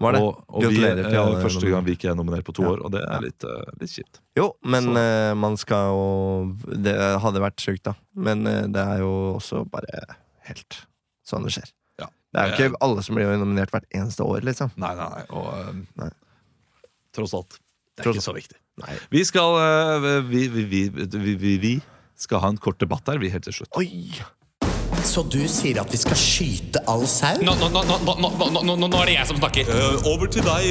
Var det? Og, og vi, eh, første gang vi ikke er nominert på to Ja. år, og det er litt, uh, litt kjipt. Jo, men eh, man skal jo Det hadde vært sjukt, da. Men uh, det er jo også bare helt sånn det skjer. Ja. Det er jo ikke alle som blir nominert hvert eneste år, liksom. Nei, nei, nei. Og Nei. tross alt. Det er Tross ikke så viktig. Nei. Vi skal, vi, vi, vi, vi, vi, vi skal ha en kort debatt her, vi, helt til slutt. Oi! Så du sier at vi skal skyte all sau? Nå, nå, nå, nå, nå, nå, nå, nå er det jeg som snakker. over til deg,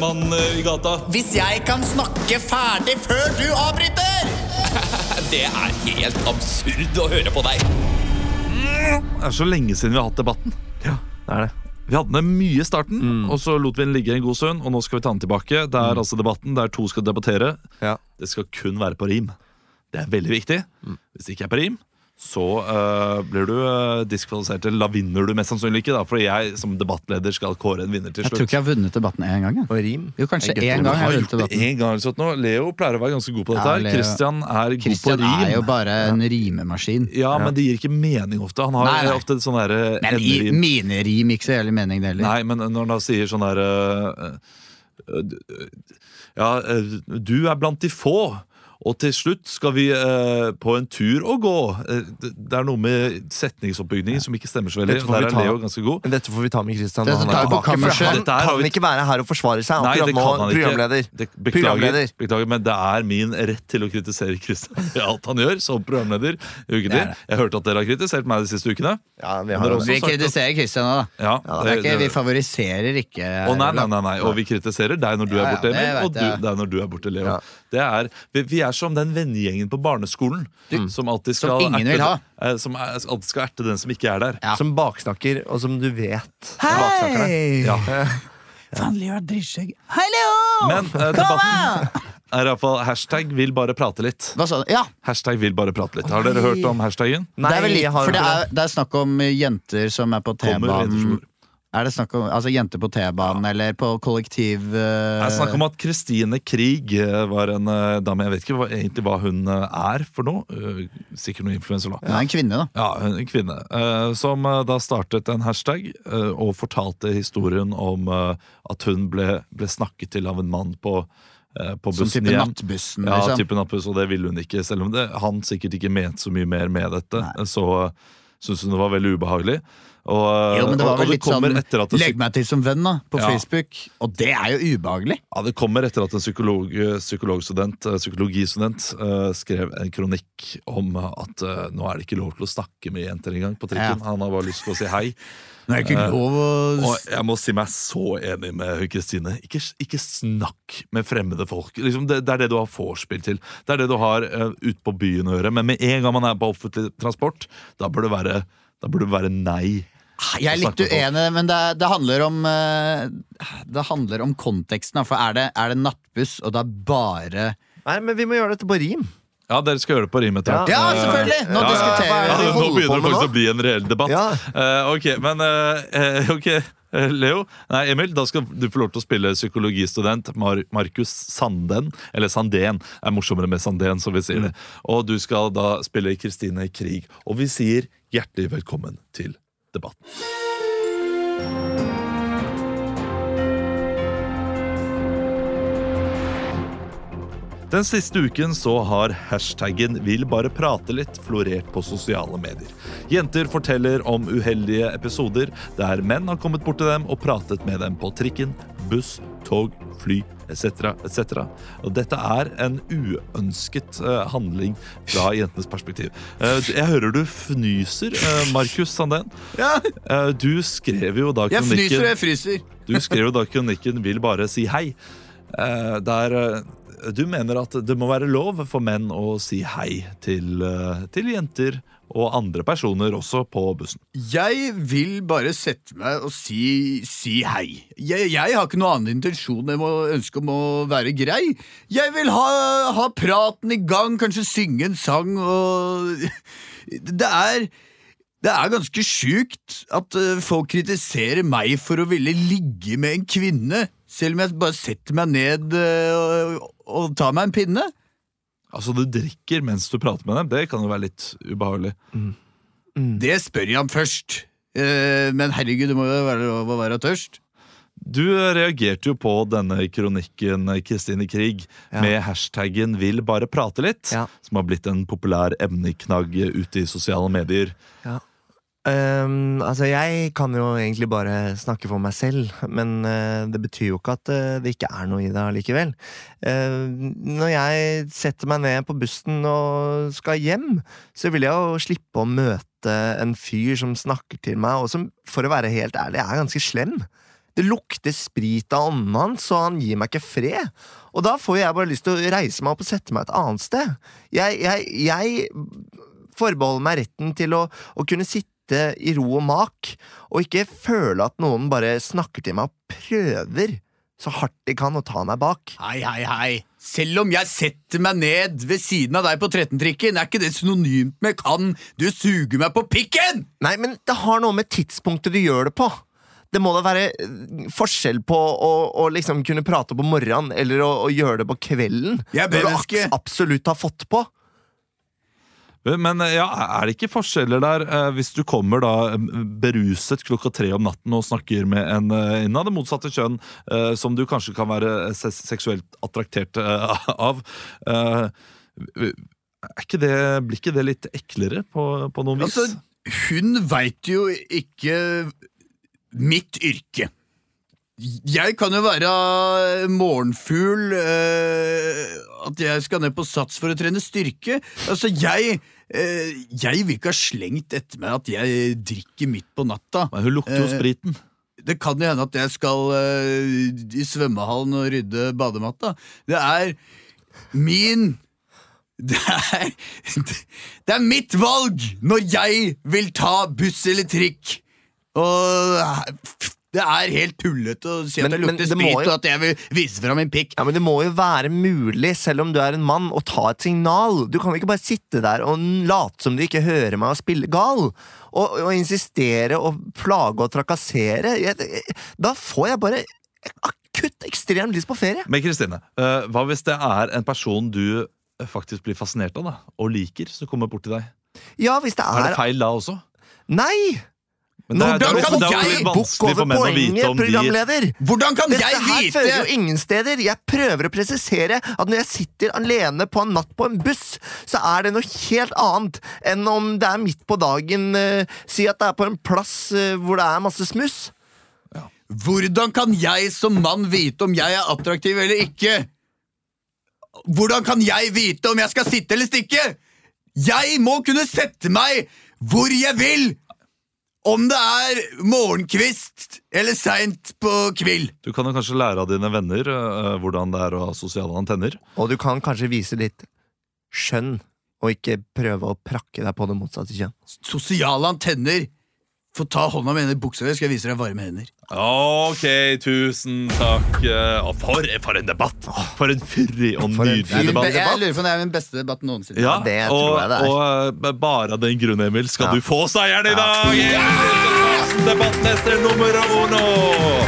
mann i gata. Hvis jeg kan snakke ferdig før du avbryter! Det er helt absurd å høre på deg. Det er så lenge siden vi har hatt debatten. Ja, Det er det. Vi hadde den mye i starten, og så lot vi den ligge en god stund. Og nå skal vi ta den tilbake. Det er altså debatten der to skal debattere. Ja. Det skal kun være på rim. Det er veldig viktig. Hvis det ikke er på rim, så uh, blir du uh, diskvalifisert. Eller da vinner du mest sannsynlig ikke, da, fordi jeg som debattleder skal kåre en vinner til slutt. Jeg tror ikke jeg har vunnet debatten én gang. jeg. Og rim. Jo, kanskje én gang Jeg har vunnet debatten. en gang sånn, nå. Leo pleier å være ganske god på dette. Her Ja, Christian er Christian god på rim. er jo bare en rimemaskin. Ja, men det gir ikke mening ofte. Han har Nei, nei. ofte sånn derre Men i enderim. mine rim ikke så jævlig mening, det heller. Nei, men når han da sier sånn der uh, Ja, du er blant de få, Og til slutt skal vi eh, på en tur og gå. Eh, det, det er noe med setningsoppbygningen som ikke stemmer så veldig. Dette får Der vi er. Leo ganske god. Dette får vi ta med Christian. Dette når han tar er tilbake, for. Han kan vi- ikke være her og forsvare seg Nei, akkurat det nå, kan han ikke. programleder. Det, beklager, Programleder. beklager, men det er min rett til å kritisere Kristian i alt han gjør som programleder. Det er det. Jeg hørte at dere har kritisert meg de siste ukene. Ja, vi har også Vi sagt kritiserer Kristian nå, da. Ja, Det er ikke, vi favoriserer ikke Å, nei, nei, nei, nei, Og vi kritiserer deg når du Ja, er borte, Emil, og du, deg når du er borte, Leo. Det er, vi, vi er som den vennegjengen på barneskolen som alltid Som ingen vil ha. eh, Som er, alltid skal erte den som ikke er der. Ja. Som baksnakker, og som du vet Hei! Ja. Faen, Leo er drittskjegg. Hei, Leo! Men eh, debatten er iallfall hashtag vil bare prate litt. Hva sa du? Ja, Hashtag vil bare prate litt. Har dere hørt om hashtaggen? Nei, det er vel litt, for det er, det er snakk om jenter som er på Kommer T-banen. Er det snakk om altså jenter på T-banen eller på kollektiv uh... Det snakker snakk om at Kristine Krig eh, var en uh, dame Jeg vet ikke hva, egentlig hva hun eh, er for noe. Sikkert noe influenser, da. Hun er en kvinne, da. Ja, en kvinne. som da startet en hashtag og fortalte historien om at hun ble, ble snakket til av en mann på, på bussen Som type hjem. Nattbussen, Ja, liksom. type nattbuss, og det ville hun ikke. Selv om det, han sikkert ikke mente så mye mer med dette, Nei. så syntes hun det var veldig ubehagelig. Og, Jo, men det var vel litt sånn det, Legg meg til som venn, da, på Ja. Facebook. Og det er jo ubehagelig. ja, det kommer etter at en psykolog, psykologstudent, eh, psykologistudent uh, skrev en kronikk om at uh, nå er det ikke lov til å snakke med jenter engang på trikken. Han har bare lyst til å si hei. Nå er ikke lov å Og jeg må si meg så enig med Kristine. Ikke, ikke snakk med fremmede folk. Liksom det, det er det du har vorspiel til. Det er det du har uh, ute på byen å gjøre. Men med en gang man er på offentlig transport, da bør det være, bør det være nei. Jeg er litt uenig, men det, det handler om eh, Det handler om konteksten. For er det, er det nattbuss, og det er bare Nei, men vi må gjøre dette på rim. Ja, dere skal gjøre det på rim etter hvert. Ja, selvfølgelig! Nå ja, diskuterer ja, vi. Ja, Nå begynner det faktisk å bli en reell debatt. Ja. Eh, ok, men uh, eh, ok, Leo. Nei, Emil, da skal du få lov til å spille psykologistudent Mar Markus Sanden. Eller Sandén. Det er morsommere med Sandén, som vi sier det. Og du skal da spille Kristine Krig. Og vi sier hjertelig velkommen til debatten. Den siste uken så har hashtaggen 'vil bare prate litt' florert på sosiale medier. Jenter forteller om uheldige episoder der menn har kommet bort til dem og pratet med dem på trikken, buss, tog, fly etc. etc. Og dette er en uønsket eh, handling fra jentenes perspektiv. Eh, jeg hører du fnyser, uh, Markus Sandén. Eh, du skrev jo da Jeg fnyser og jeg fryser. du skrev jo da kronikken 'Vil bare si hei'. Eh, der eh, du mener at det må være lov for menn å si hei til, eh, til jenter og andre personer også på bussen. Jeg vil bare sette meg og si, si hei. Jeg, jeg har ikke noen annen intensjon enn å ønske om å være grei. Jeg vil ha, ha praten i gang, kanskje synge en sang og Det er det er ganske sjukt at eh, folk kritiserer meg for å ville ligge med en kvinne, selv om jeg bare setter meg ned eh, og, og tar meg en pinne. Altså, du drikker mens du prater med dem. Det kan jo være litt ubehagelig. Det spør jeg om først. Eh, Men herregud, det må jo være lov å være tørst. Du reagerte jo på denne kronikken, Kristine Krig, Ja. med hashtaggen 'vil bare prate litt', Ja. som har blitt en populær emneknagg ute i sosiale medier. Ehm, altså, jeg kan jo egentlig bare snakke for meg selv, men uh, det betyr jo ikke at uh, det ikke er noe i det allikevel. Uh, når jeg setter meg ned på bussen og skal hjem, så vil jeg jo slippe å møte en fyr som snakker til meg, og som, for å være helt ærlig, er ganske slem. Det lukter sprit av ånden hans, og han gir meg ikke fred. Og da får jeg bare lyst til å reise meg opp og sette meg et annet sted. Jeg, jeg, jeg forbeholder meg retten til å, å kunne sitte i ro og mak, og ikke føle at noen bare snakker til meg og prøver så hardt de kan å ta meg bak. Hei, hei, hei. Selv om jeg setter meg ned ved siden av deg på 13-trikken, er ikke det synonymt med 'kan du suge meg på pikken'? Nei, men det har noe med tidspunktet du gjør det på. Det må da være eh, forskjell på å, å liksom kunne prate på morgenen eller å, å gjøre det på kvelden. Jeg når du abs- absolutt har fått på. Men eh, ja, er det ikke forskjeller der eh, hvis du kommer da eh, beruset klokka tre om natten og snakker med en eh, innen av det motsatte kjønn, eh, som du kanskje kan være se seksuelt attraktert eh, av? Eh, ikke det, blir ikke det litt eklere på, på noen vis? Altså, hun veit jo ikke mitt yrke. Jeg kan jo være morgenfugl, eh, at jeg skal ned på sats for å trene styrke. Altså, jeg eh, Jeg vil ikke ha slengt etter meg at jeg drikker midt på natta. Men hun lukter jo Eh, spriten. Det kan jo hende at jeg skal eh, i svømmehallen og rydde badematta. Det er min det er, det er mitt valg når jeg vil ta buss eller trikk. Og det er helt tullete å si Men- at jeg lukter sprit jo- og at jeg vil vise fram min pikk. Ja, men Det må jo være mulig, selv om du er en mann, å ta et signal. Du kan jo ikke bare sitte der og late som du ikke hører meg og spille gal. Og, og insistere og plage og trakassere. Jeg, da får jeg bare akutt ekstremt lyst på ferie. Men Kristine, eh, hva hvis det er en person du faktisk blir fascinert av da, og liker, som kommer bort til deg? Ja, hvis det Er er, det feil da også? Nei! Men det Hvordan kan det jeg bukke over vite poenget, programleder! Hvordan kan Dette jeg her fører jo ingen steder. Jeg prøver å presisere at når jeg sitter alene på en natt på en buss, så er det noe helt annet enn om det er midt på dagen. uh, si at det er på en plass uh, hvor det er masse smuss. Hvordan kan jeg som mann vite om jeg er attraktiv eller ikke? Hvordan kan jeg vite om jeg skal sitte eller stikke? Jeg må kunne sette meg hvor jeg vil! Om det er morgenkvist eller seint på kvill. Du kan jo kanskje lære av dine venner uh, hvordan det er å ha sosiale antenner. Og du kan kanskje vise litt skjønn, og ikke prøve å prakke deg på det motsatte kjønn. Sosiale antenner. Få ta hånda mi i buksa di, skal jeg vise deg varme hender. Ok, tusen takk. eh, og for, for en debatt! For en fyrig og nydelig debatt. Jeg lurer på om det er min beste debatt noensinne. Ja, det og, tror jeg det er. Og eh, bare av den grunn, Emil, skal Ja. du få seieren i dag! Ja! Debattmester nummer uno!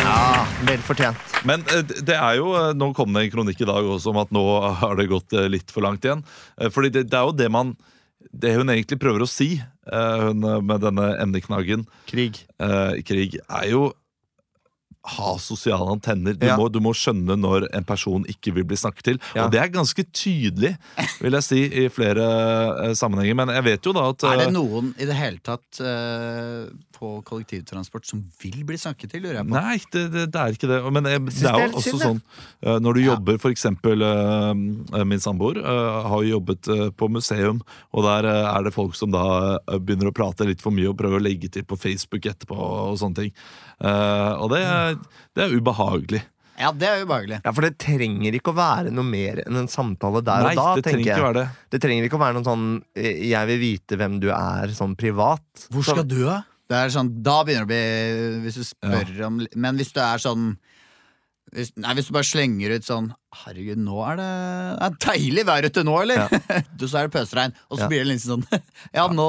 Ja, Vel fortjent. Men eh, det er jo, eh, nå kom det en kronikk i dag også om at nå har det gått eh, litt for langt igjen. Eh, Fordi det, det er jo det man Det hun egentlig prøver å si, eh, hun med denne emneknaggen, Krig. eh, krig, er jo ha sosiale antenner. Du, Ja. må, du må skjønne når en person ikke vil bli snakket til. Ja. Og det er ganske tydelig, vil jeg si, i flere eh, sammenhenger. Men jeg vet jo da at Er det eh, noen i det hele tatt uh, på kollektivtransport som vil bli snakket til, lurer jeg på? Nei, det, det, det er ikke det. Men det er det er jo også synd, sånn Når du Ja. jobber, for eksempel min samboer har jo jobbet på museum, og der er det folk som da begynner å prate litt for mye og prøver å legge til på Facebook etterpå og sånne ting. Eh, og det, er- det er ubehagelig. Ja, det er ubehagelig. Ja, For det trenger ikke å være noe mer enn en samtale der Nei, og da. det trenger jeg. ikke være det. Det trenger ikke å være noen sånn eh, 'jeg vil vite hvem du er', sånn privat. Hvor skal du, da? Det er sånn, da begynner det å bli Hvis du spør om Men hvis du er sånn hvis, Nei, hvis du bare slenger ut sånn Herregud, nå er det, det er deilig vær ute nå, eller? Du, så er det pøsregn. Og så Ja. blir det litt sånn Ja, nå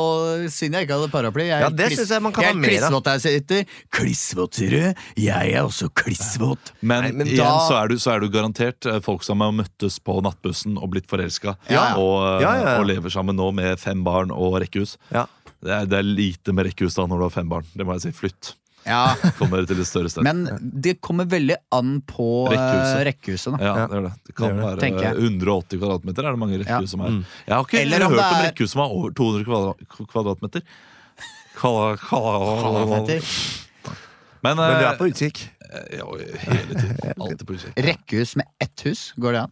siden jeg ikke hadde paraply jeg Ja, det kliss- synes jeg man kan jeg ha er mer av. klissvåt der jeg sitter. Klissvåt, sier du? Jeg er også klissvåt. Men, Nei, men igjen da- så, er du, så er du garantert eh, folk som har møttes på nattbussen og blitt forelska, Ja. og, eh, Ja, ja, ja. og lever sammen nå med fem barn og rekkehus. Ja. Det er, det er lite med rekkehus da når du har fem barn. Det må jeg si. Flytt. Ja, Kom dere til et større sted. Men det kommer veldig an på eh, Rekkehuset. rekkehuset. da. Ja, Ja. det er det. Det kan Det det. være 180 kvadratmeter er det mange rekkehus som er. Mm. Jeg har ikke Eller hørt om er- rekkehus som er over 200 kvadra kvadratmeter. Kala, kala. Men, Men du eh, er på utkikk. ja, hele tiden. Alltid på utkikk. Rekkehus med ett hus, går det an?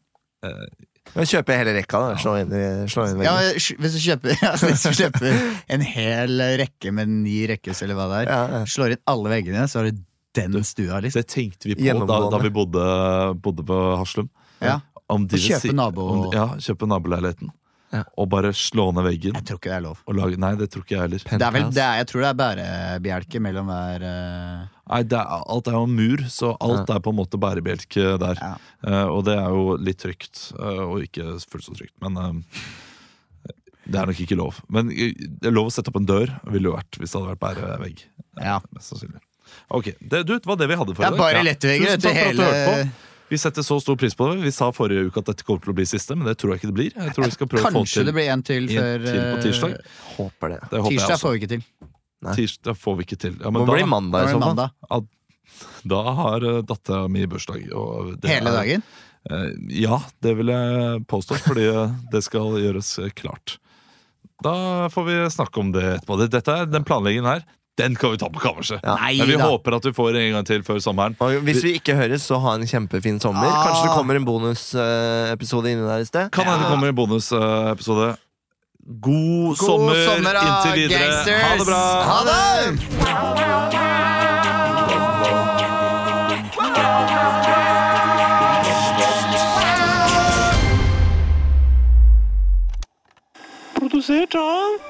Men kjøper hele rekka. da Slå inn slå inn Ja, hvis du, kjøper, ja, hvis du kjøper en hel rekke med ni rekkehus, eller hva det er, Ja, ja. slår inn alle veggene, så har du den stua, liksom. Det tenkte vi på da, da vi bodde, bodde på Haslum. Ja. Om de Å vil kjøpe si- nabo- om, Ja, kjøpe naboleiligheten. Ja. Og bare slå ned veggen. Jeg tror ikke det er lov. Og lage, nei, det tror ikke jeg heller. Det er vel, det er, jeg tror det er bærebjelke mellom hver eh, Nei, det er, Alt er jo en mur, så alt er på en måte bærebjelke der. Ja. Eh, og det er jo litt trygt, uh, og ikke fullt så trygt. Men uh, det er nok ikke lov. Men eh, det er lov å sette opp en dør, ville jo vært hvis det hadde vært bærevegg. Eh, Ja. Mest sannsynlig. Ok, det, du, det var det vi hadde for Det i dag. bare lettvegger Tusen takk for at du hele hørte på. Vi setter så stor pris på det. Vi sa forrige uke at dette kommer til å bli siste, men det tror jeg ikke det blir. Jeg tror vi skal prøve å få Kanskje til det blir en til en før til på eh, tirsdag. Håper det. Det håper jeg Tirsdag også. får vi ikke til. Tirsdag får vi ikke til. Ja, Må men da, bli mandag i er så fall. da har uh, dattera mi bursdag. Og det Hele er- dagen. Eh, Ja, det vil jeg påstå, fordi eh, det skal gjøres eh, klart. Da får vi snakke om det etterpå. Dette er, den planleggingen her, den kan vi ta på kammerset. Nei Men vi da. håper at vi får en gang til før sommeren. Og hvis vi ikke høres, så ha en kjempefin sommer. Ah. Kanskje det kommer en bonusepisode inni der i sted. Kan hende det kommer en bonusepisode. God, sommer, sommer da, inntil videre. gangsters. Ha det bra! Ha det! Produsert av